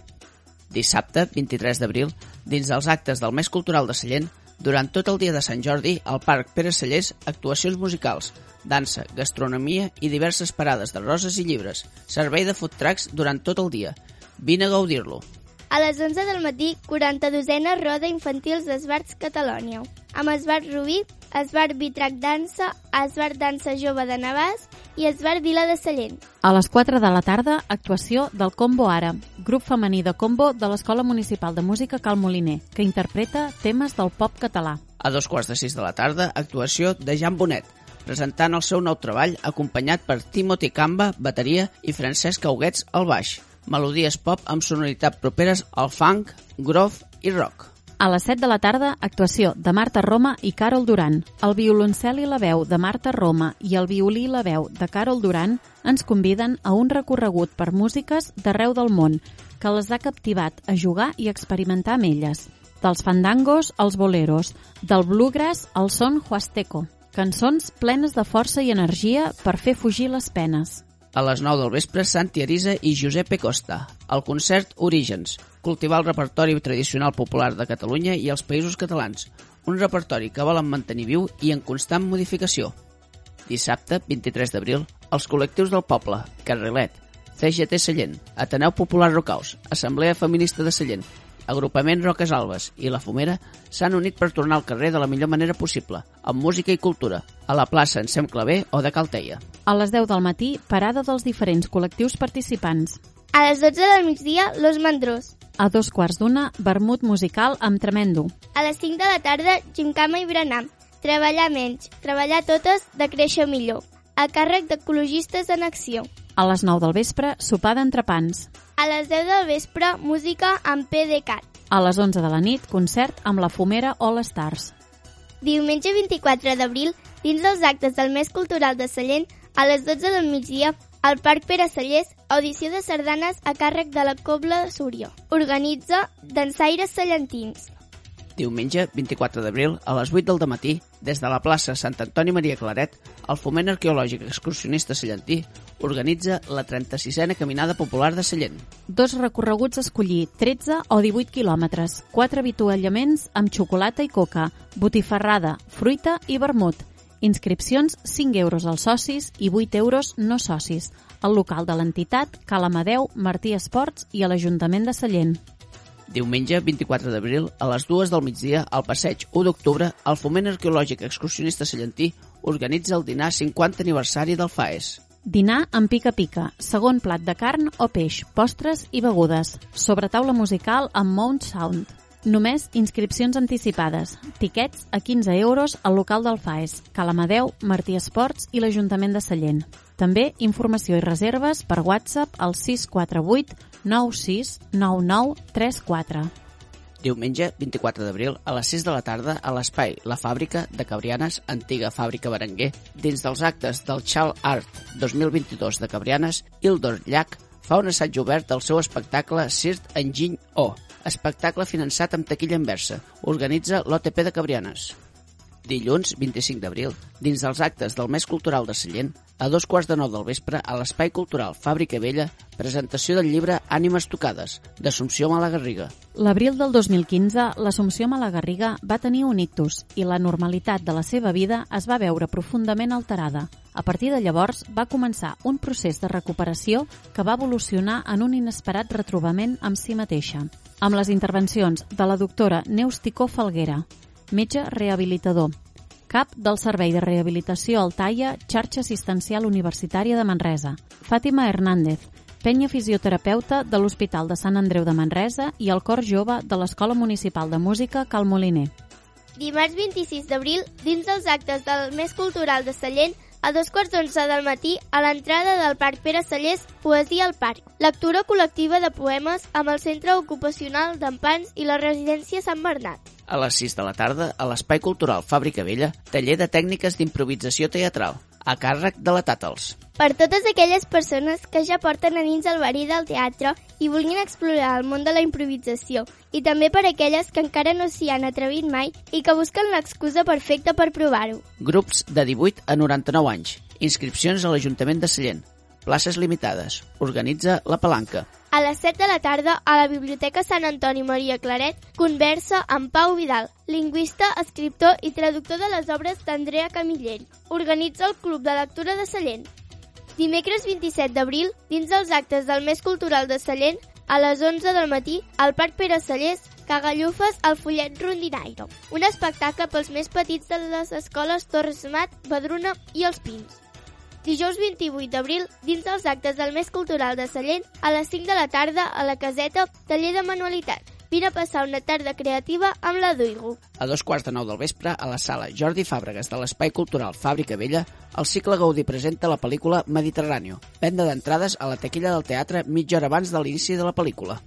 Dissabte, 23 d'abril, dins dels actes del mes cultural de Sallent, durant tot el dia de Sant Jordi, al Parc Pere Sallés, actuacions musicals, dansa, gastronomia i diverses parades de roses i llibres, servei de food trucks durant tot el dia. Vine a gaudir-lo. a les 11 del matí, 42a Roda Infantils d'Esbarts Catalònia. amb Esbar Rubí, Esbar Vitrac Dansa, Esbar Dansa Jove de Navàs i Esbar Vila de Sallent. A les 4 de la tarda, actuació del Combo Ara, grup femení de combo de l'Escola Municipal de Música Cal Moliner, que interpreta temes del pop català. A dos quarts de sis de la tarda, actuació de Jan Bonet, presentant el seu nou treball acompanyat per Timothy Camba, bateria, i Francesc Auguets al baix. Melodies pop amb sonoritat properes al funk, groove i rock. A les 7 de la tarda, actuació de Marta Roma i Carol Duran. El violoncel i la veu de Marta Roma i el violí i la veu de Carol Duran ens conviden a un recorregut per músiques d'arreu del món que les ha captivat a jugar i experimentar amb elles. Dels fandangos als boleros, del bluegrass al son huasteco. Cançons plenes de força i energia per fer fugir les penes. A les 9 del vespre, Santi Arisa i Giuseppe Costa. El concert Orígens. Cultivar el repertori tradicional popular de Catalunya i els països catalans. Un repertori que volen mantenir viu i en constant modificació. Dissabte, 23 d'abril, els col·lectius del poble, Carrilet, CGT Sallent, Ateneu Popular Rocaus, Assemblea Feminista de Sallent, Agrupament Roques Albes i La Fumera s'han unit per tornar al carrer de la millor manera possible, amb música i cultura, a la plaça Ensem Clavé o de Calteia. A les 10 del matí, parada dels diferents col·lectius participants. A les 12 del migdia, Los Mandrós. A dos quarts d'una, vermut musical amb tremendo. A les 5 de la tarda, Gincama i Berenar. Treballar menys, treballar totes, de créixer millor. A càrrec d'ecologistes en acció. A les 9 del vespre, sopar d'entrepans. A les 10 del vespre, música amb PDCAT. A les 11 de la nit, concert amb la Fumera All Stars. Diumenge 24 d'abril, dins dels actes del mes cultural de Sallent, a les 12 del migdia, al Parc Pere Sallés, audició de sardanes a càrrec de la Cobla de Súria. Organitza Dansaires Sallentins. Diumenge, 24 d'abril, a les 8 del matí, des de la plaça Sant Antoni Maria Claret, el Foment Arqueològic Excursionista Sallentí organitza la 36a Caminada Popular de Sallent. Dos recorreguts a escollir, 13 o 18 quilòmetres, quatre avituallaments amb xocolata i coca, botifarrada, fruita i vermut. Inscripcions 5 euros als socis i 8 euros no socis. Al local de l'entitat, Cal Amadeu, Martí Esports i a l'Ajuntament de Sallent. Diumenge, 24 d'abril, a les 2 del migdia, al passeig 1 d'octubre, el Foment Arqueològic Excursionista Sallentí organitza el dinar 50 aniversari del FAES. Dinar amb pica-pica, segon plat de carn o peix, postres i begudes. Sobre taula musical amb Mount Sound. Només inscripcions anticipades. Tiquets a 15 euros al local del FAES, Calamadeu, Martí Esports i l'Ajuntament de Sallent. També informació i reserves per WhatsApp al 648 969934. Diumenge, 24 d'abril, a les 6 de la tarda, a l'espai La Fàbrica de Cabrianes, antiga fàbrica Berenguer, dins dels actes del Chal Art 2022 de Cabrianes, Ildor Llach fa un assaig obert del seu espectacle Cirt Enginy O, espectacle finançat amb taquilla inversa. Organitza l'OTP de Cabrianes. Dilluns, 25 d'abril, dins dels actes del mes cultural de Sallent, a dos quarts de nou del vespre, a l'Espai Cultural Fàbrica Vella, presentació del llibre Ànimes tocades, d'Assumpció Malagarriga. L'abril del 2015, l'Assumpció Malagarriga va tenir un ictus i la normalitat de la seva vida es va veure profundament alterada. A partir de llavors, va començar un procés de recuperació que va evolucionar en un inesperat retrobament amb si mateixa. Amb les intervencions de la doctora Neus Ticó Falguera, metge rehabilitador, cap del Servei de Rehabilitació Altaia, xarxa assistencial universitària de Manresa, Fàtima Hernández, penya fisioterapeuta de l'Hospital de Sant Andreu de Manresa i el Cor Jove de l'Escola Municipal de Música Cal Moliner. Dimarts 26 d'abril, dins dels actes del mes cultural de Sallent, a dos quarts d'onze del matí, a l'entrada del Parc Pere Sallés, Poesia al Parc. Lectura col·lectiva de poemes amb el Centre Ocupacional d'Empans i la Residència Sant Bernat. A les 6 de la tarda, a l'Espai Cultural Fàbrica Vella, taller de tècniques d'improvisació teatral, a càrrec de la Tàtals. Per totes aquelles persones que ja porten a dins el verí del teatre i vulguin explorar el món de la improvisació, i també per aquelles que encara no s'hi han atrevit mai i que busquen l'excusa perfecta per provar-ho. Grups de 18 a 99 anys. Inscripcions a l'Ajuntament de Sallent. Places limitades. Organitza la Palanca. A les 7 de la tarda, a la Biblioteca Sant Antoni Maria Claret, conversa amb Pau Vidal, lingüista, escriptor i traductor de les obres d'Andrea Camillell. Organitza el Club de Lectura de Sallent. Dimecres 27 d'abril, dins dels actes del mes cultural de Sallent, a les 11 del matí, al Parc Pere Sallés, Cagallufes al Follet Rondinaire, un espectacle pels més petits de les escoles Torres Mat, Badruna i Els Pins. Dijous 28 d'abril, dins dels actes del mes cultural de Sallent, a les 5 de la tarda a la caseta Taller de Manualitat. Vine a passar una tarda creativa amb la Duigo. A dos quarts de nou del vespre, a la sala Jordi Fàbregas de l'Espai Cultural Fàbrica Vella, el cicle Gaudí presenta la pel·lícula Mediterráneo. Venda d'entrades a la taquilla del teatre mitja hora abans de l'inici de la pel·lícula.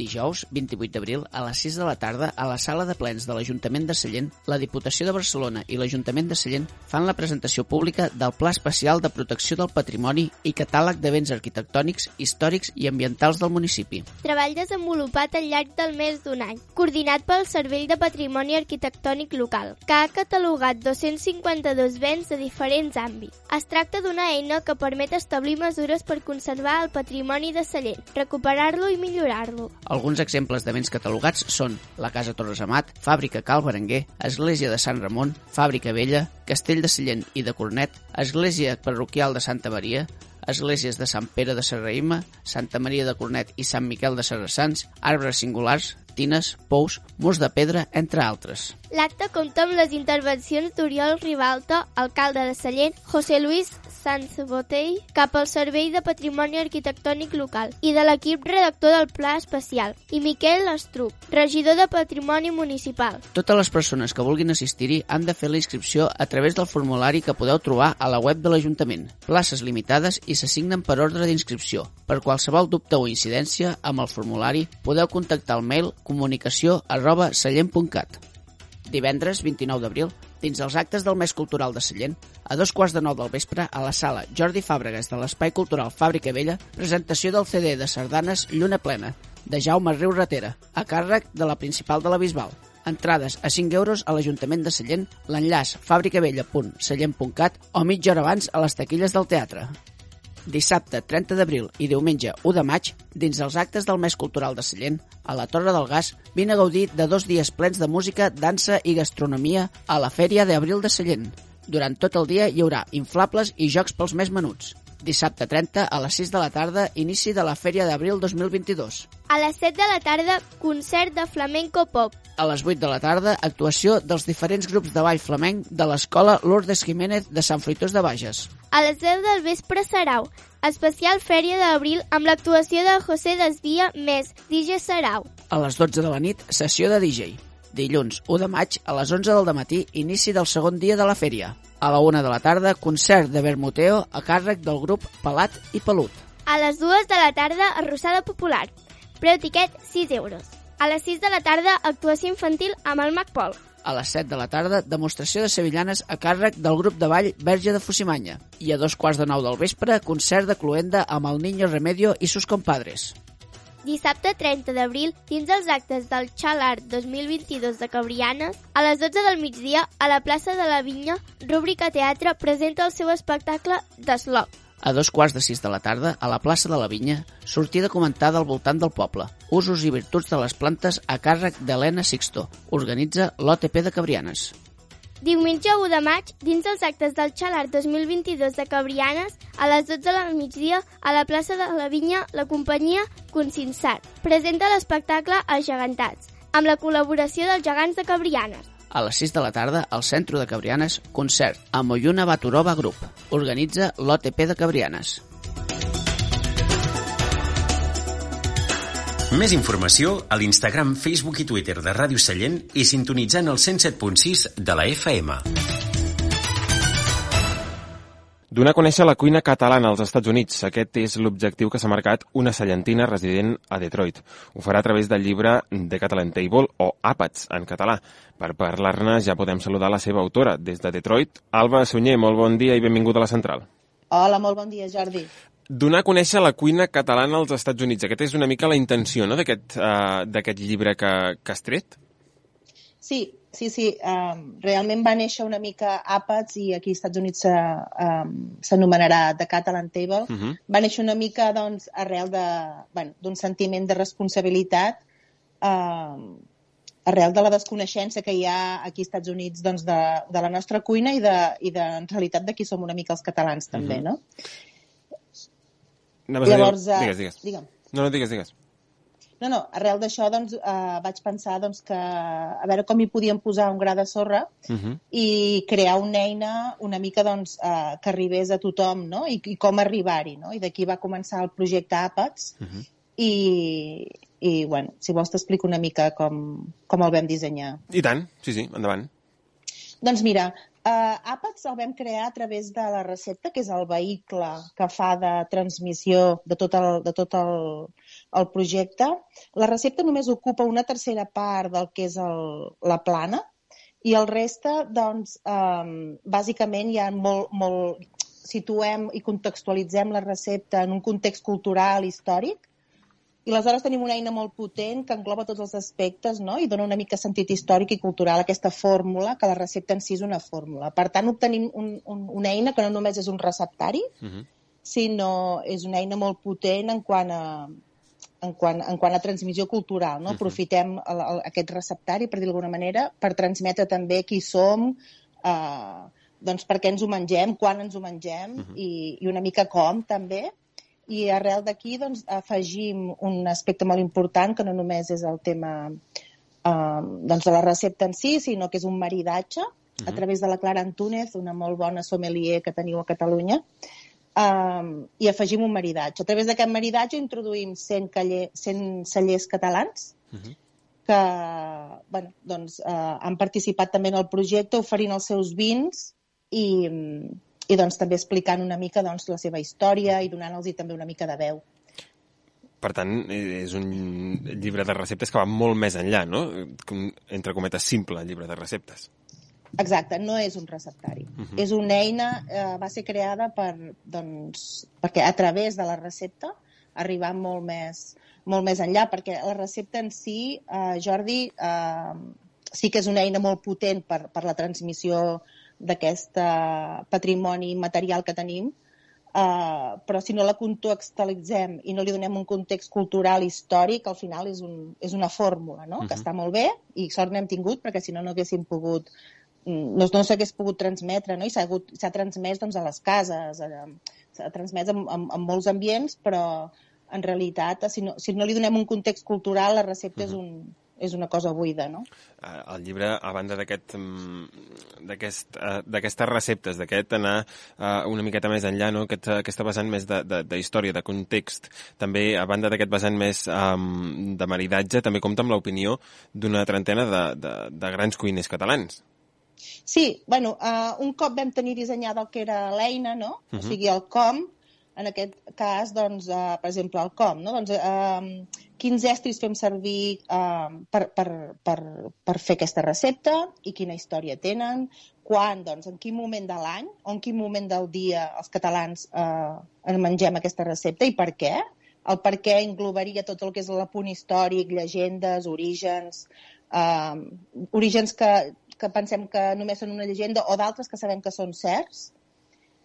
Dijous, 28 d'abril, a les 6 de la tarda, a la sala de plens de l'Ajuntament de Sallent, la Diputació de Barcelona i l'Ajuntament de Sallent fan la presentació pública del Pla Especial de Protecció del Patrimoni i catàleg de béns arquitectònics, històrics i ambientals del municipi. Treball desenvolupat al llarg del mes d'un any, coordinat pel Cervell de Patrimoni Arquitectònic Local, que ha catalogat 252 béns de diferents àmbits. Es tracta d'una eina que permet establir mesures per conservar el patrimoni de Sallent, recuperar-lo i millorar-lo. Alguns exemples de béns catalogats són la Casa Torres Amat, Fàbrica Cal Berenguer, Església de Sant Ramon, Fàbrica Vella, Castell de Sallent i de Cornet, Església Parroquial de Santa Maria, esglésies de Sant Pere de Serraïma, Santa Maria de Cornet i Sant Miquel de Serrassans, arbres singulars, tines, pous, murs de pedra, entre altres. L'acte compta amb les intervencions d'Oriol Ribalta, alcalde de Sallent, José Luis Sanz Botell, cap al Servei de Patrimoni Arquitectònic Local, i de l'equip redactor del Pla Especial, i Miquel Estruc, regidor de Patrimoni Municipal. Totes les persones que vulguin assistir-hi han de fer la inscripció a través del formulari que podeu trobar a la web de l'Ajuntament. Places limitades i s'assignen per ordre d'inscripció. Per qualsevol dubte o incidència amb el formulari podeu contactar al mail comunicació arroba sallent.cat. Divendres 29 d'abril, dins els actes del mes cultural de Sallent, a dos quarts de nou del vespre, a la sala Jordi Fàbregas de l'Espai Cultural Fàbrica Vella, presentació del CD de sardanes Lluna Plena, de Jaume Riu Ratera, a càrrec de la principal de la Bisbal. Entrades a 5 euros a l'Ajuntament de Sallent, l'enllaç fabricavella.sallent.cat o mitja hora abans a les taquilles del teatre. Dissabte 30 d'abril i diumenge 1 de maig, dins els actes del mes cultural de Sallent, a la Torre del Gas, vine a gaudir de dos dies plens de música, dansa i gastronomia a la Fèria d'Abril de Sallent. Durant tot el dia hi haurà inflables i jocs pels més menuts. Dissabte 30 a les 6 de la tarda, inici de la Fèria d'Abril 2022. A les 7 de la tarda, concert de flamenco pop. A les 8 de la tarda, actuació dels diferents grups de ball flamenc de l'Escola Lourdes Jiménez de Sant Fruitós de Bages. A les 10 del vespre Sarau, especial Fèria d'Abril amb l'actuació de José Desvia més DJ Sarau. A les 12 de la nit, sessió de DJ. Dilluns 1 de maig, a les 11 del matí, inici del segon dia de la fèria. A la 1 de la tarda, concert de Bermuteo a càrrec del grup Pelat i Pelut. A les 2 de la tarda, arrossada popular. Preu tiquet 6 euros. A les 6 de la tarda, actuació infantil amb el Mac Pol. A les 7 de la tarda, demostració de sevillanes a càrrec del grup de ball Verge de Fusimanya. I a dos quarts de nou del vespre, concert de cluenda amb el Niño Remedio i sus compadres. Dissabte 30 d'abril, dins els actes del Xalart 2022 de Cabrianes, a les 12 del migdia, a la plaça de la Vinya, Rúbrica Teatre presenta el seu espectacle Deslop. A dos quarts de sis de la tarda, a la plaça de la Vinya, sortida comentada al voltant del poble. Usos i virtuts de les plantes a càrrec d'Helena Sixto. Organitza l'OTP de Cabrianes. Diumenge 1 de maig, dins els actes del Xalart 2022 de Cabrianes, a les 12 del migdia, a la plaça de la Vinya, la companyia Consinsat presenta l'espectacle Els Gegantats, amb la col·laboració dels gegants de Cabrianes. A les 6 de la tarda, al centre de Cabrianes, concert amb Oyuna Baturova Group. Organitza l'OTP de Cabrianes. Més informació a l'Instagram, Facebook i Twitter de Ràdio Sallent i sintonitzant el 107.6 de la FM. Donar a conèixer la cuina catalana als Estats Units. Aquest és l'objectiu que s'ha marcat una sallentina resident a Detroit. Ho farà a través del llibre The Catalan Table, o Àpats, en català. Per parlar-ne ja podem saludar la seva autora, des de Detroit. Alba Sunyer, molt bon dia i benvinguda a la central. Hola, molt bon dia, Jordi. Donar a conèixer la cuina catalana als Estats Units. Aquesta és una mica la intenció no? d'aquest uh, llibre que, que has tret? Sí, sí, sí. Um, realment va néixer una mica àpats i aquí als Estats Units s'anomenarà um, The Catalan Table. Uh -huh. Va néixer una mica doncs, arrel d'un bueno, sentiment de responsabilitat um, arrel de la desconeixença que hi ha aquí als Estats Units doncs, de, de la nostra cuina i, de, i de, en realitat de qui som una mica els catalans també, uh -huh. no? Llavors, dir... Digues, digues. Digue'm. No, no, digues, digues. No, no, arrel d'això doncs, eh, vaig pensar doncs, que a veure com hi podíem posar un gra de sorra Uh -huh. i crear una eina una mica doncs, eh, que arribés a tothom no? I, i com arribar-hi. No? I d'aquí va començar el projecte Àpats Uh -huh. i, i bueno, si vols t'explico una mica com, com el vam dissenyar. I tant, sí, sí, endavant. Doncs mira, uh, Àpats el vam crear a través de la recepta, que és el vehicle que fa de transmissió de tot el, de tot el, el projecte. La recepta només ocupa una tercera part del que és el, la plana i el reste, doncs, um, bàsicament hi ha molt, molt... situem i contextualitzem la recepta en un context cultural, històric, i aleshores tenim una eina molt potent que engloba tots els aspectes no? i dona una mica sentit històric i cultural a aquesta fórmula, que la recepta en si és una fórmula. Per tant, obtenim un, un, una eina que no només és un receptari, Uh -huh. sinó és una eina molt potent en quant a, en quant, en quant a transmissió cultural. No? Mhm. Aprofitem el, el, aquest receptari, per dir-ho d'alguna manera, per transmetre també qui som, eh, doncs per què ens ho mengem, quan ens ho mengem Mhm. i, i una mica com també. I arrel d'aquí doncs, afegim un aspecte molt important que no només és el tema eh, doncs de la recepta en si, sinó que és un maridatge a Mhm. través de la Clara Antúnez, una molt bona sommelier que teniu a Catalunya, um, i afegim un maridatge. A través d'aquest maridatge introduïm 100, caller, 100 cellers catalans Uh -huh. que bueno, doncs, eh, han participat també en el projecte oferint els seus vins i, i doncs, també explicant una mica doncs, la seva història i donant-los també una mica de veu. Per tant, és un llibre de receptes que va molt més enllà, no? Entre cometes, simple llibre de receptes. Exacte, no és un receptari. Uh -huh. És una eina, eh, va ser creada per, doncs, perquè a través de la recepta arribar molt més, molt més enllà, perquè la recepta en si, eh, Jordi, eh, sí que és una eina molt potent per, per la transmissió d'aquest eh, patrimoni material que tenim, eh, però si no la contextualitzem i no li donem un context cultural històric, al final és, un, és una fórmula, no? Uh -huh. que està molt bé i sort n'hem tingut perquè si no no haguéssim pogut no, no s'hagués pogut transmetre, no? i s'ha transmès doncs, a les cases, s'ha transmès en, en, en molts ambients, però en realitat, si no, si no li donem un context cultural, la recepta és, un, és una cosa buida, no? Eh, El llibre, a banda mm, eh, d'aquestes receptes, d'aquest anar eh, una miqueta més enllà, no? Aquest, aquesta vessant més de, de, de història, de context, també, a banda d'aquest vessant més um, de maridatge, també compta amb l'opinió d'una trentena de, de, de grans cuiners catalans. Sí, bueno, uh, un cop vam tenir dissenyada el que era l'eina, no? Uh -huh. O Mhm. sigui, el com, en aquest cas, doncs, uh, per exemple, el com, no? Doncs, uh, quins estris fem servir uh, per, per, per, per fer aquesta recepta i quina història tenen, quan, doncs, en quin moment de l'any o en quin moment del dia els catalans uh, en mengem aquesta recepta i per què? El per què englobaria tot el que és l'apunt històric, llegendes, orígens, uh, orígens que, que pensem que només són una llegenda o d'altres que sabem que són certs.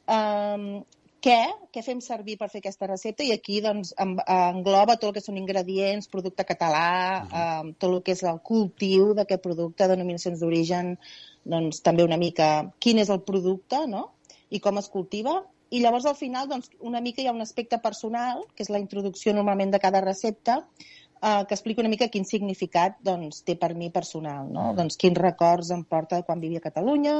Um, què? Què fem servir per fer aquesta recepta? I aquí doncs, en- engloba tot el que són ingredients, producte català, uh -huh. um, tot el que és el cultiu d'aquest producte, denominacions d'origen, doncs també una mica quin és el producte no? i com es cultiva. I llavors al final doncs, una mica hi ha un aspecte personal, que és la introducció normalment de cada recepta, eh, que explica una mica quin significat doncs, té per mi personal, no? Mm. doncs, quins records em porta quan vivia a Catalunya,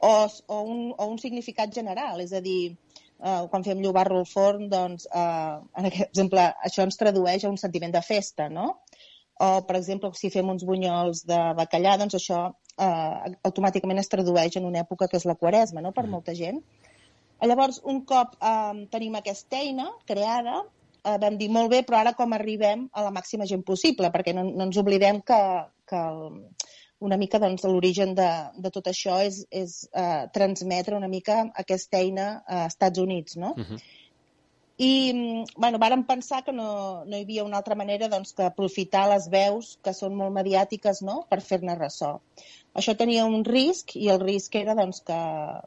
o, o, un, o un significat general, és a dir, eh, quan fem llobarro al forn, doncs, eh, en aquest exemple, això ens tradueix a un sentiment de festa, no? O, per exemple, si fem uns bunyols de bacallà, doncs això eh, automàticament es tradueix en una època que és la quaresma, no?, per molta gent. Llavors, un cop eh, tenim aquesta eina creada, eh, vam dir molt bé, però ara com arribem a la màxima gent possible, perquè no, no ens oblidem que, que el, una mica doncs, l'origen de, de tot això és, és eh, transmetre una mica aquesta eina a Estats Units, no? Uh -huh. I, bueno, vàrem pensar que no, no hi havia una altra manera doncs, que aprofitar les veus que són molt mediàtiques no? per fer-ne ressò. Això tenia un risc i el risc era doncs, que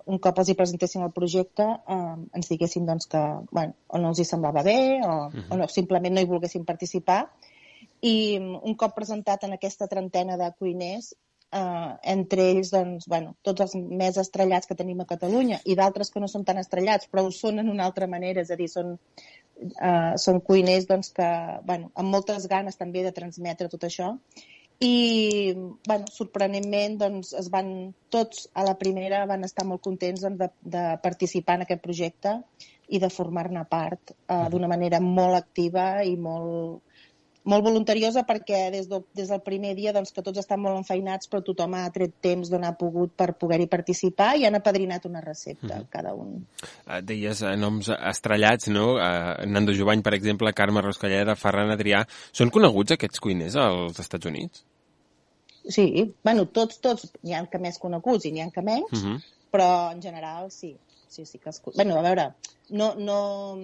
un cop els hi presentéssim el projecte eh, ens diguessin doncs, que bueno, o no els hi semblava bé o, uh -huh. o no, simplement no hi volguessin participar i mm, un cop presentat en aquesta trentena de cuiners eh, entre ells doncs, bueno, tots els més estrellats que tenim a Catalunya i d'altres que no són tan estrellats però ho són en una altra manera, és a dir, són uh, són cuiners doncs, que, bueno, amb moltes ganes també de transmetre tot això. I bueno, sorprenentment doncs, es van, tots a la primera van estar molt contents doncs, de, de participar en aquest projecte i de formar-ne part uh, d'una manera molt activa i molt, molt voluntariosa perquè des, de, des del primer dia doncs, que tots estan molt enfeinats però tothom ha tret temps d'on ha pogut per poder-hi participar i han apadrinat una recepta, uh -huh. cada un. Uh, deies uh, noms estrellats, no? Uh, Nando Jovany, per exemple, Carme Roscalleda, Ferran Adrià. Són coneguts aquests cuiners als Estats Units? Sí, bueno, tots, tots, n'hi ha que més coneguts i n'hi ha que menys, uh -huh. però en general sí, sí, sí que es... Bueno, a veure, no, no...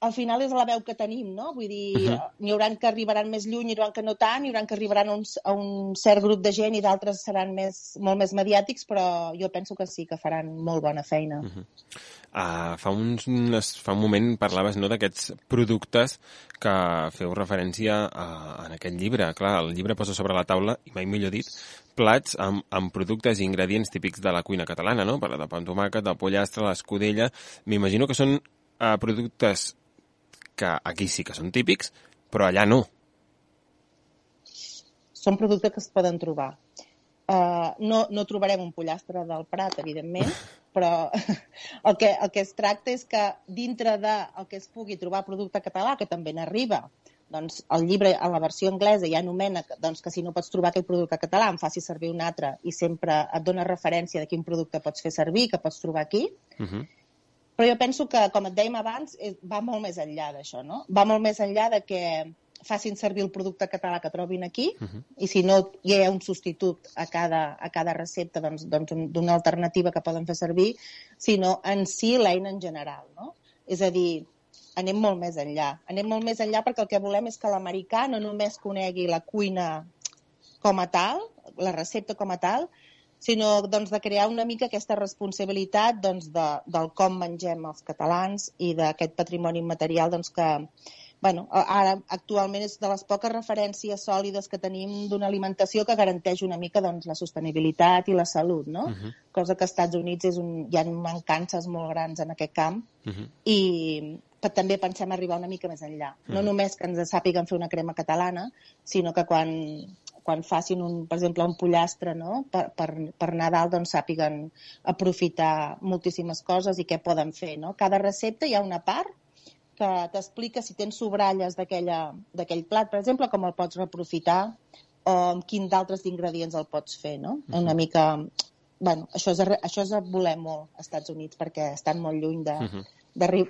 Al final és la veu que tenim, no? Vull dir, uh -huh. n'hi haurà que arribaran més lluny, n'hi haurà que no tant, n'hi haurà que arribaran a un, a un cert grup de gent i d'altres seran més, molt més mediàtics, però jo penso que sí, que faran molt bona feina. Uh -huh. Uh, fa, uns, unes, fa un moment parlaves no, d'aquests productes que feu referència a, en aquest llibre. Clar, el llibre posa sobre la taula, i mai millor dit, plats amb, amb productes i ingredients típics de la cuina catalana, no? Parla de pa amb tomàquet, de pollastre, l'escudella... M'imagino que són uh, productes que aquí sí que són típics, però allà no. Són productes que es poden trobar. Uh, no, no trobarem un pollastre del Prat, evidentment, però el que, el que es tracta és que dintre de el que es pugui trobar producte català, que també n'arriba, doncs el llibre, a la versió anglesa, ja anomena que, doncs, que si no pots trobar aquell producte català, en faci servir un altre i sempre et dona referència de quin producte pots fer servir, que pots trobar aquí. Uh -huh. Però jo penso que, com et dèiem abans, va molt més enllà d'això, no? Va molt més enllà de que facin servir el producte català que trobin aquí uh -huh. i si no hi ha un substitut a cada, a cada recepta doncs, doncs d'una alternativa que poden fer servir, sinó en si l'eina en general. No? És a dir, anem molt més enllà. Anem molt més enllà perquè el que volem és que l'americà no només conegui la cuina com a tal, la recepta com a tal, sinó doncs, de crear una mica aquesta responsabilitat doncs, de, del com mengem els catalans i d'aquest patrimoni immaterial doncs, que, bueno, ara actualment és de les poques referències sòlides que tenim d'una alimentació que garanteix una mica doncs, la sostenibilitat i la salut, no? Uh -huh. Cosa que als Estats Units és un, hi ha mancances molt grans en aquest camp uh -huh. i però també pensem arribar una mica més enllà. Uh -huh. No només que ens sàpiguen fer una crema catalana, sinó que quan, quan facin, un, per exemple, un pollastre no? per, per, per Nadal, doncs sàpiguen aprofitar moltíssimes coses i què poden fer. No? Cada recepta hi ha una part que t'explica si tens sobralles d'aquell plat, per exemple, com el pots reprofitar o amb quin d'altres ingredients el pots fer, no? Uh -huh. Una mica... bueno, això és, això és voler molt als Estats Units perquè estan molt lluny de, uh -huh.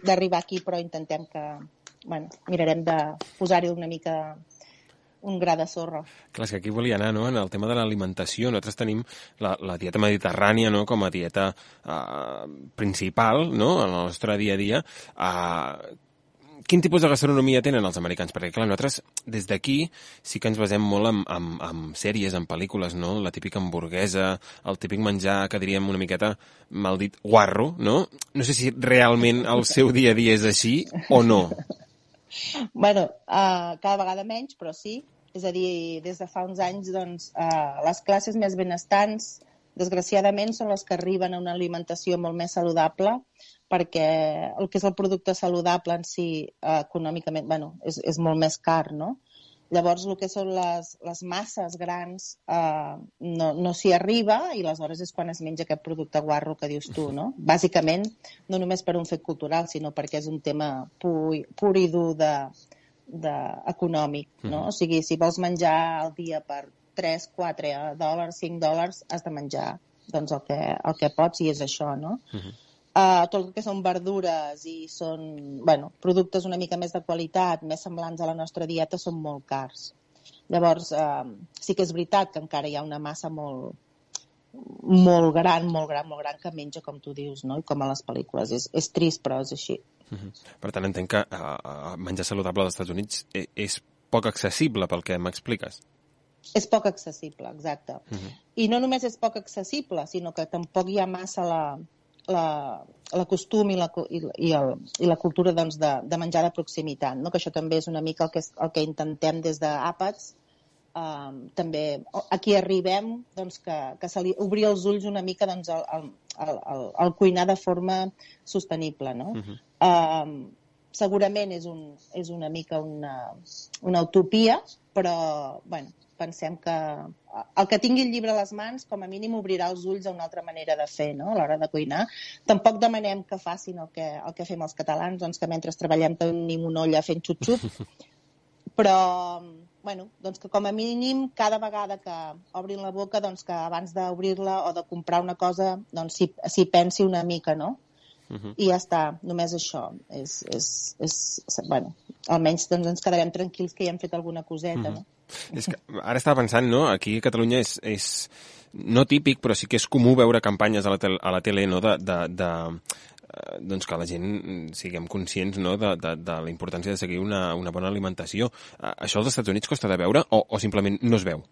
d'arribar aquí, però intentem que... Bueno, mirarem de posar-hi una mica un gra de sorra. Clar, és que aquí volia anar, no?, en el tema de l'alimentació. Nosaltres tenim la, la dieta mediterrània, no?, com a dieta uh, principal, no?, en el nostre dia a dia. Uh, quin tipus de gastronomia tenen els americans? Perquè, clar, nosaltres des d'aquí sí que ens basem molt en, en, en sèries, en pel·lícules, no? La típica hamburguesa, el típic menjar que diríem una miqueta, mal dit, guarro, no? No sé si realment el seu dia a dia és així o no. Bueno, uh, cada vegada menys, però sí. És a dir, des de fa uns anys, doncs, uh, les classes més benestants, desgraciadament, són les que arriben a una alimentació molt més saludable, perquè el que és el producte saludable en si eh, econòmicament bueno, és, és molt més car, no? Llavors, el que són les, les masses grans eh, no, no s'hi arriba i aleshores és quan es menja aquest producte guarro que dius tu, no? Bàsicament, no només per un fet cultural, sinó perquè és un tema pur, pur i dur de, de, econòmic, no? O sigui, si vols menjar al dia per 3, 4 dòlars, 5 dòlars, has de menjar doncs, el, que, el que pots i és això, no? Uh -huh. Uh, tot el que són verdures i són bueno, productes una mica més de qualitat, més semblants a la nostra dieta, són molt cars. Llavors, uh, sí que és veritat que encara hi ha una massa molt, molt gran, molt gran, molt gran, que menja, com tu dius, no? I com a les pel·lícules. És, és trist, però és així. Uh -huh. Per tant, entenc que uh, menjar saludable als Estats Units és, és poc accessible pel que m'expliques. És poc accessible, exacte. Uh -huh. I no només és poc accessible, sinó que tampoc hi ha massa la, la, la costum i la, i, i, el, i la cultura doncs, de, de menjar de proximitat, no? que això també és una mica el que, el que intentem des d'àpats, um, també aquí arribem doncs, que, que se li obrir els ulls una mica doncs, al, al, al, al cuinar de forma sostenible. No? Uh -huh. Um, segurament és, un, és una mica una, una utopia, però bueno, pensem que el que tingui el llibre a les mans com a mínim obrirà els ulls a una altra manera de fer no? a l'hora de cuinar. Tampoc demanem que facin el que, el que fem els catalans, doncs que mentre treballem tenim una olla fent xup-xup, però bueno, doncs que com a mínim cada vegada que obrin la boca doncs que abans d'obrir-la o de comprar una cosa doncs s'hi si pensi una mica, no? Uh -huh. i ja està, només això és, és, és, bueno, almenys doncs ens quedarem tranquils que hi hem fet alguna coseta uh -huh. no? És que ara estava pensant, no? Aquí a Catalunya és, és no típic, però sí que és comú veure campanyes a la, tel a la tele no? de, de, de, doncs que la gent siguem conscients no, de, de, de la importància de seguir una, una bona alimentació. Això als Estats Units costa de veure o, o simplement no es veu?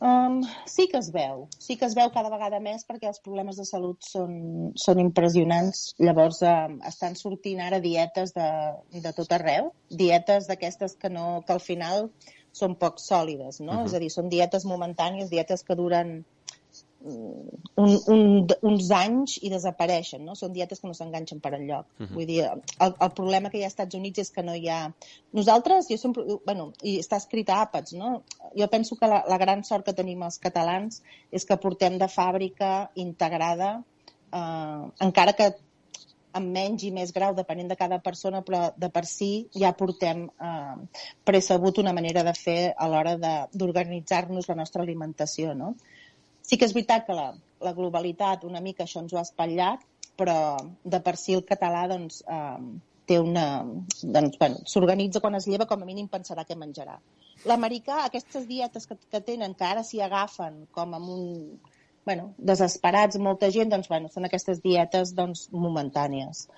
Um, sí que es veu, sí que es veu cada vegada més perquè els problemes de salut són, són impressionants. Llavors um, estan sortint ara dietes de, de tot arreu, dietes d'aquestes que, no, que al final són poc sòlides, no? Uh -huh. És a dir, són dietes momentànies, dietes que duren un, un, uns anys i desapareixen, no? Són dietes que no s'enganxen per enlloc. Uh -huh. Vull dir, el, el problema que hi ha als Estats Units és que no hi ha... Nosaltres, jo sempre... Bueno, i està escrit a àpats, no? Jo penso que la, la gran sort que tenim els catalans és que portem de fàbrica integrada, eh, encara que amb menys i més grau, depenent de cada persona, però de per si ja portem eh, precebut una manera de fer a l'hora d'organitzar-nos la nostra alimentació, no? Sí que és veritat que la, la globalitat una mica això ens ho ha espatllat, però de per si el català doncs, eh, té una... Doncs, bueno, s'organitza quan es lleva, com a mínim pensarà què menjarà. L'americà, aquestes dietes que, que tenen, que ara s'hi agafen com amb un... Bueno, desesperats, molta gent, doncs, bueno, són aquestes dietes doncs, momentànies.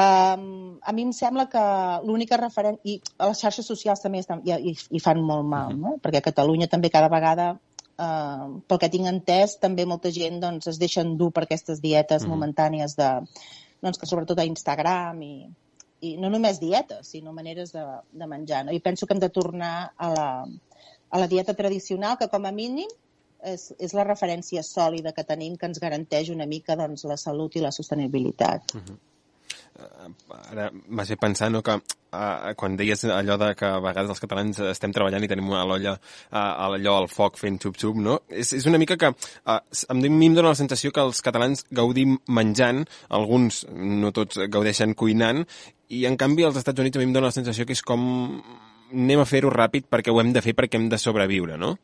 Um, a mi em sembla que l'única referent... I a les xarxes socials també estan, i, i, i fan molt mal, no? perquè a Catalunya també cada vegada eh, pel que tinc entès, també molta gent doncs, es deixa endur per aquestes dietes mm. momentànies de, doncs, que sobretot a Instagram i, i no només dietes, sinó maneres de, de menjar. No? I penso que hem de tornar a la, a la dieta tradicional, que com a mínim és, és la referència sòlida que tenim que ens garanteix una mica doncs, la salut i la sostenibilitat. Mm -hmm ara m'ha fet pensar no, que uh, quan deies allò de que a vegades els catalans estem treballant i tenim a l'olla uh, allò al foc fent xup-xup, no? És, és una mica que uh, a mi em dóna la sensació que els catalans gaudim menjant, alguns, no tots, gaudeixen cuinant, i en canvi als Estats Units a mi em dóna la sensació que és com anem a fer-ho ràpid perquè ho hem de fer perquè hem de sobreviure, no?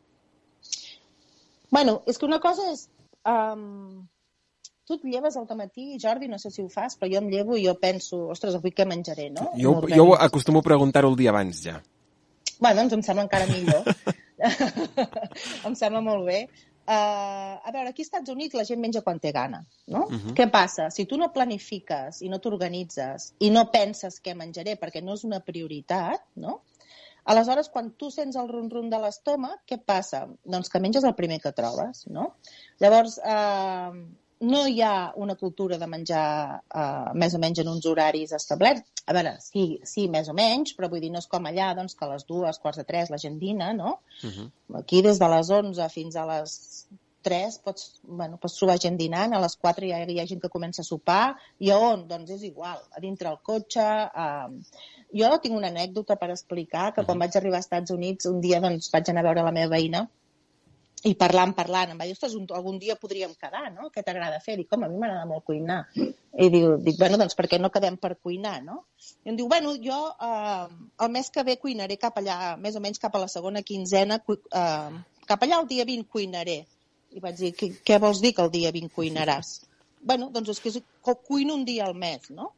Bueno, és que una cosa és... Um tu et lleves al matí, Jordi, no sé si ho fas, però jo em llevo i jo penso, ostres, avui què menjaré, no? Jo, jo acostumo a preguntar-ho el dia abans, ja. Bueno, doncs em sembla encara millor. em sembla molt bé. Uh, a veure, aquí als Estats Units la gent menja quan té gana, no? Uh -huh. Què passa? Si tu no planifiques i no t'organitzes i no penses què menjaré perquè no és una prioritat, no? Aleshores, quan tu sents el rum-rum de l'estómac, què passa? Doncs que menges el primer que trobes, no? Llavors, eh, uh, no hi ha una cultura de menjar uh, més o menys en uns horaris establerts. A veure, sí, sí, més o menys, però vull dir, no és com allà, doncs, que a les dues, quarts de tres la gent dina, no? Uh -huh. Aquí des de les 11 fins a les 3 pots, bueno, pots trobar gent dinant, a les 4 ja hi ha gent que comença a sopar, i a on? Doncs és igual, a dintre el cotxe... Uh, jo tinc una anècdota per explicar, que quan uh -huh. vaig arribar als Estats Units, un dia doncs, vaig anar a veure la meva veïna, i parlant, parlant, em va dir, ostres, un, algun dia podríem quedar, no? Què t'agrada fer? Dic, home, a mi m'agrada molt cuinar. I diu, dic, bueno, doncs per què no quedem per cuinar, no? I em diu, bueno, jo eh, el mes que ve cuinaré cap allà, més o menys cap a la segona quinzena, eh, cap allà el dia 20 cuinaré. I vaig dir, què, què vols dir que el dia 20 cuinaràs? bueno, doncs és que cuino un dia al mes, no?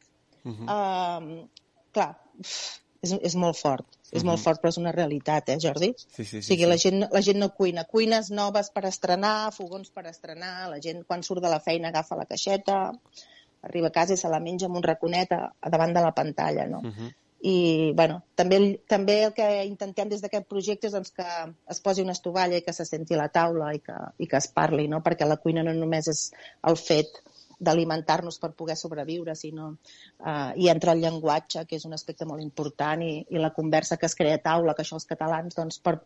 Uh -huh. uh, clar, és, és molt fort. És mm -hmm. molt fort, però és una realitat, eh, Jordi? Sí, sí, sí. O sigui, sí. La, gent, la gent no cuina. Cuines noves per estrenar, fogons per estrenar, la gent quan surt de la feina agafa la caixeta, arriba a casa i se la menja amb un raconet a, a davant de la pantalla, no? Mm -hmm. I, bueno, també, també el que intentem des d'aquest projecte és doncs, que es posi una estovalla i que se senti a la taula i que, i que es parli, no? Perquè la cuina no només és el fet d'alimentar-nos per poder sobreviure, sinó eh, hi entra el llenguatge, que és un aspecte molt important, i, i la conversa que es crea a taula, que això els catalans, doncs, per,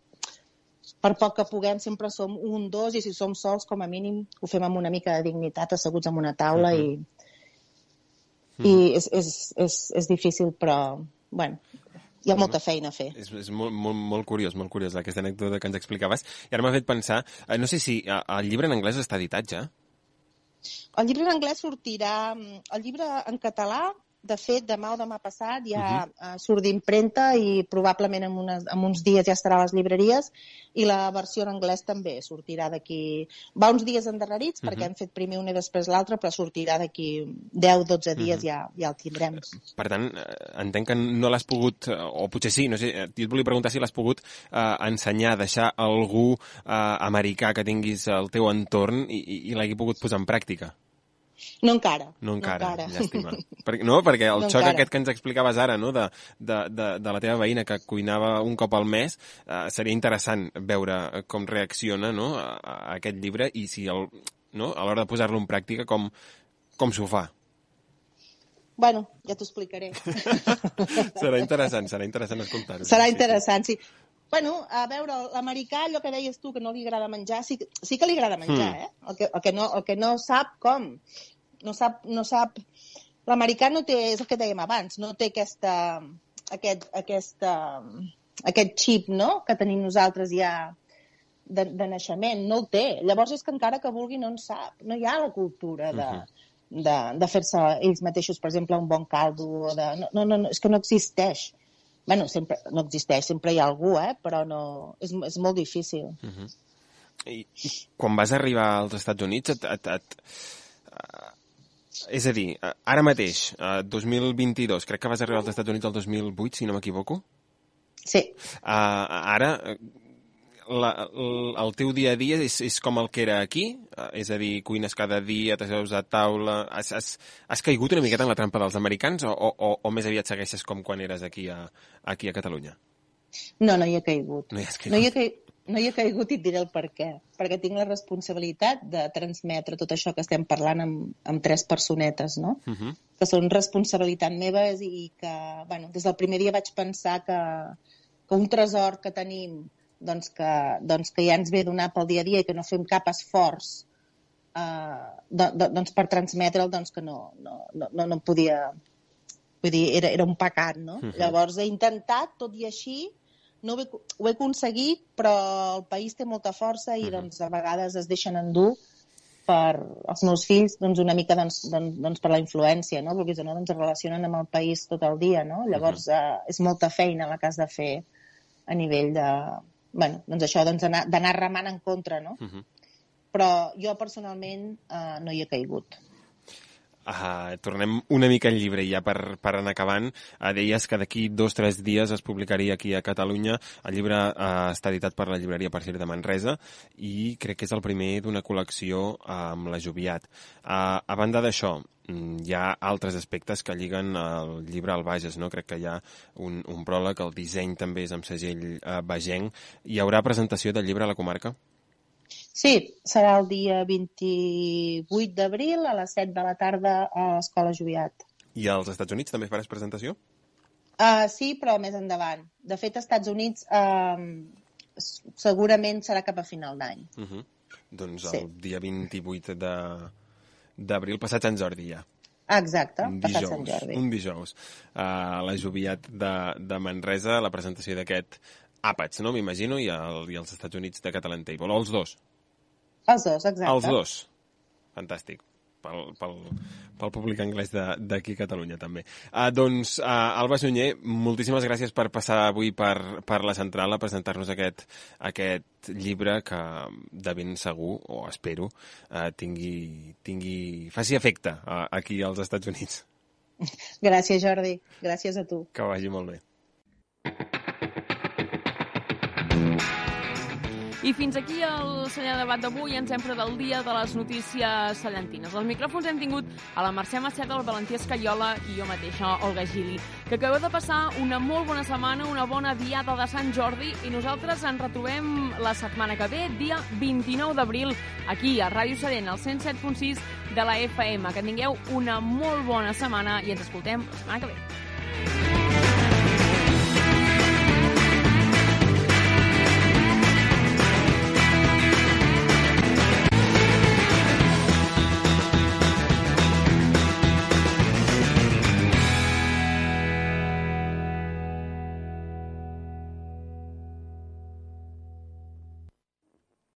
per poc que puguem, sempre som un, dos, i si som sols, com a mínim, ho fem amb una mica de dignitat, asseguts en una taula uh -huh. i, mm. i és, és, és, és difícil, però, bueno, hi ha molta feina a fer. És, és molt, molt, molt curiós, molt curiós aquesta anècdota que ens explicaves. I ara m'ha fet pensar, eh, no sé si eh, el llibre en anglès està editat ja? El llibre en anglès sortirà... El llibre en català de fet, demà o demà passat ja uh -huh. uh, surt d'impremta i probablement en, unes, en uns dies ja estarà a les llibreries i la versió en anglès també sortirà d'aquí... Va uns dies endarrerits uh -huh. perquè hem fet primer un i després l'altre, però sortirà d'aquí 10-12 dies uh -huh. ja, ja el tindrem. Per tant, eh, entenc que no l'has pogut, eh, o potser sí, no sé, et volia preguntar si l'has pogut eh, ensenyar, deixar algú eh, americà que tinguis al teu entorn i, i, i l'hagi pogut posar en pràctica. No encara. No encara, no encara. llàstima. perquè, no, perquè el no xoc encara. aquest que ens explicaves ara, no?, de, de, de, de la teva veïna que cuinava un cop al mes, eh, seria interessant veure com reacciona no, a, a aquest llibre i si el, no, a l'hora de posar-lo en pràctica com, com s'ho fa. Bueno, ja t'ho explicaré. serà interessant, serà interessant escoltar-ho. Serà interessant, sí. Bueno, a veure, l'americà, allò que deies tu, que no li agrada menjar, sí, sí que li agrada menjar, Hmm. eh? El que, el, que no, el que no sap com. No sap... No sap... L'americà no té, és el que dèiem abans, no té aquesta, aquest, aquesta, aquest xip, no?, que tenim nosaltres ja de, de naixement. No el té. Llavors és que encara que vulgui no en sap. No hi ha la cultura de, de, de fer-se ells mateixos, per exemple, un bon caldo. O de... no, no, no, és que no existeix. Bueno, sempre, no existeix, sempre hi ha algú, eh? però no, és, és molt difícil. Uh -huh. I, I quan vas arribar als Estats Units, et, et, et, uh, és a dir, ara mateix, uh, 2022, crec que vas arribar als Estats Units el 2008, si no m'equivoco. Sí. Uh, ara, la, el, el teu dia a dia és, és com el que era aquí? És a dir, cuines cada dia, t'asseus a taula... Has, has, has caigut una miqueta en la trampa dels americans o, o, o més aviat segueixes com quan eres aquí a, aquí a Catalunya? No, no hi he caigut. No hi has No hi he, caigut, no hi he caigut i et diré el per què. Perquè tinc la responsabilitat de transmetre tot això que estem parlant amb, amb tres personetes, no? Uh -huh. que són responsabilitat meves i que, bueno, des del primer dia vaig pensar que, que un tresor que tenim doncs que, doncs que ja ens ve donar pel dia a dia i que no fem cap esforç eh, do, do, doncs per transmetre'l doncs que no, no, no, no, no podia vull dir, era, era un pecat no? Mhm. llavors he intentat, tot i així no ho he, ho he aconseguit però el país té molta força i doncs a vegades es deixen endur per els meus fills doncs una mica doncs, doncs, doncs per la influència, no? Vulguis o no, doncs es relacionen amb el país tot el dia, no? Llavors eh, és molta feina la que has de fer a nivell de... bueno, doncs això, doncs anar- d'anar remant en contra, no? Uh -huh. Però jo personalment eh, no hi he caigut. Uh, tornem una mica al llibre ja per, per anar acabant. Uh, deies que d'aquí dos o tres dies es publicaria aquí a Catalunya. El llibre uh, està editat per la llibreria Parcir de Manresa i crec que és el primer d'una col·lecció uh, amb la Joviat. Uh, a banda d'això, mm, hi ha altres aspectes que lliguen el llibre al Bages, no? Crec que hi ha un, un pròleg, el disseny també és amb segell uh, bagenc. Hi haurà presentació del llibre a la comarca? Sí, serà el dia 28 d'abril a les 7 de la tarda a l'Escola Joviat. I als Estats Units també faràs presentació? Uh, sí, però més endavant. De fet, als Estats Units um, segurament serà cap a final d'any. Uh -huh. Doncs Sí. el dia 28 de d'abril, passat Sant Jordi ja. Exacte, un passat dijous, Sant Jordi. Un dijous. Uh, a la Joviat de, de Manresa, la presentació d'aquest àpats, no? M'imagino, i, el, i als Estats Units de Catalan Table. O els dos? Els dos, exacte. Els dos. Fantàstic. Pel, pel, pel públic anglès de- d'aquí a Catalunya, també. Uh, doncs, uh, Alba Sunyer, moltíssimes gràcies per passar avui per, per la central a presentar-nos aquest, aquest llibre que de ben segur, o espero, uh, tingui, tingui, faci efecte uh, aquí als Estats Units. Gràcies, Jordi. Gràcies a tu. Que vagi molt bé. I fins aquí el senyor debat d'avui. Ens hem pres el dia de les notícies cellentines. Els micròfons hem tingut a la Mercè Maceta, el Valentí Escaiola i jo mateixa, Olga Gili. Que acabeu de passar una molt bona setmana, una bona diada de Sant Jordi i nosaltres ens retrobem la setmana que ve, dia 29 d'abril, aquí a Ràdio Sallent, al 107.6 de la FM. Que tingueu una molt bona setmana i ens escoltem la setmana que ve.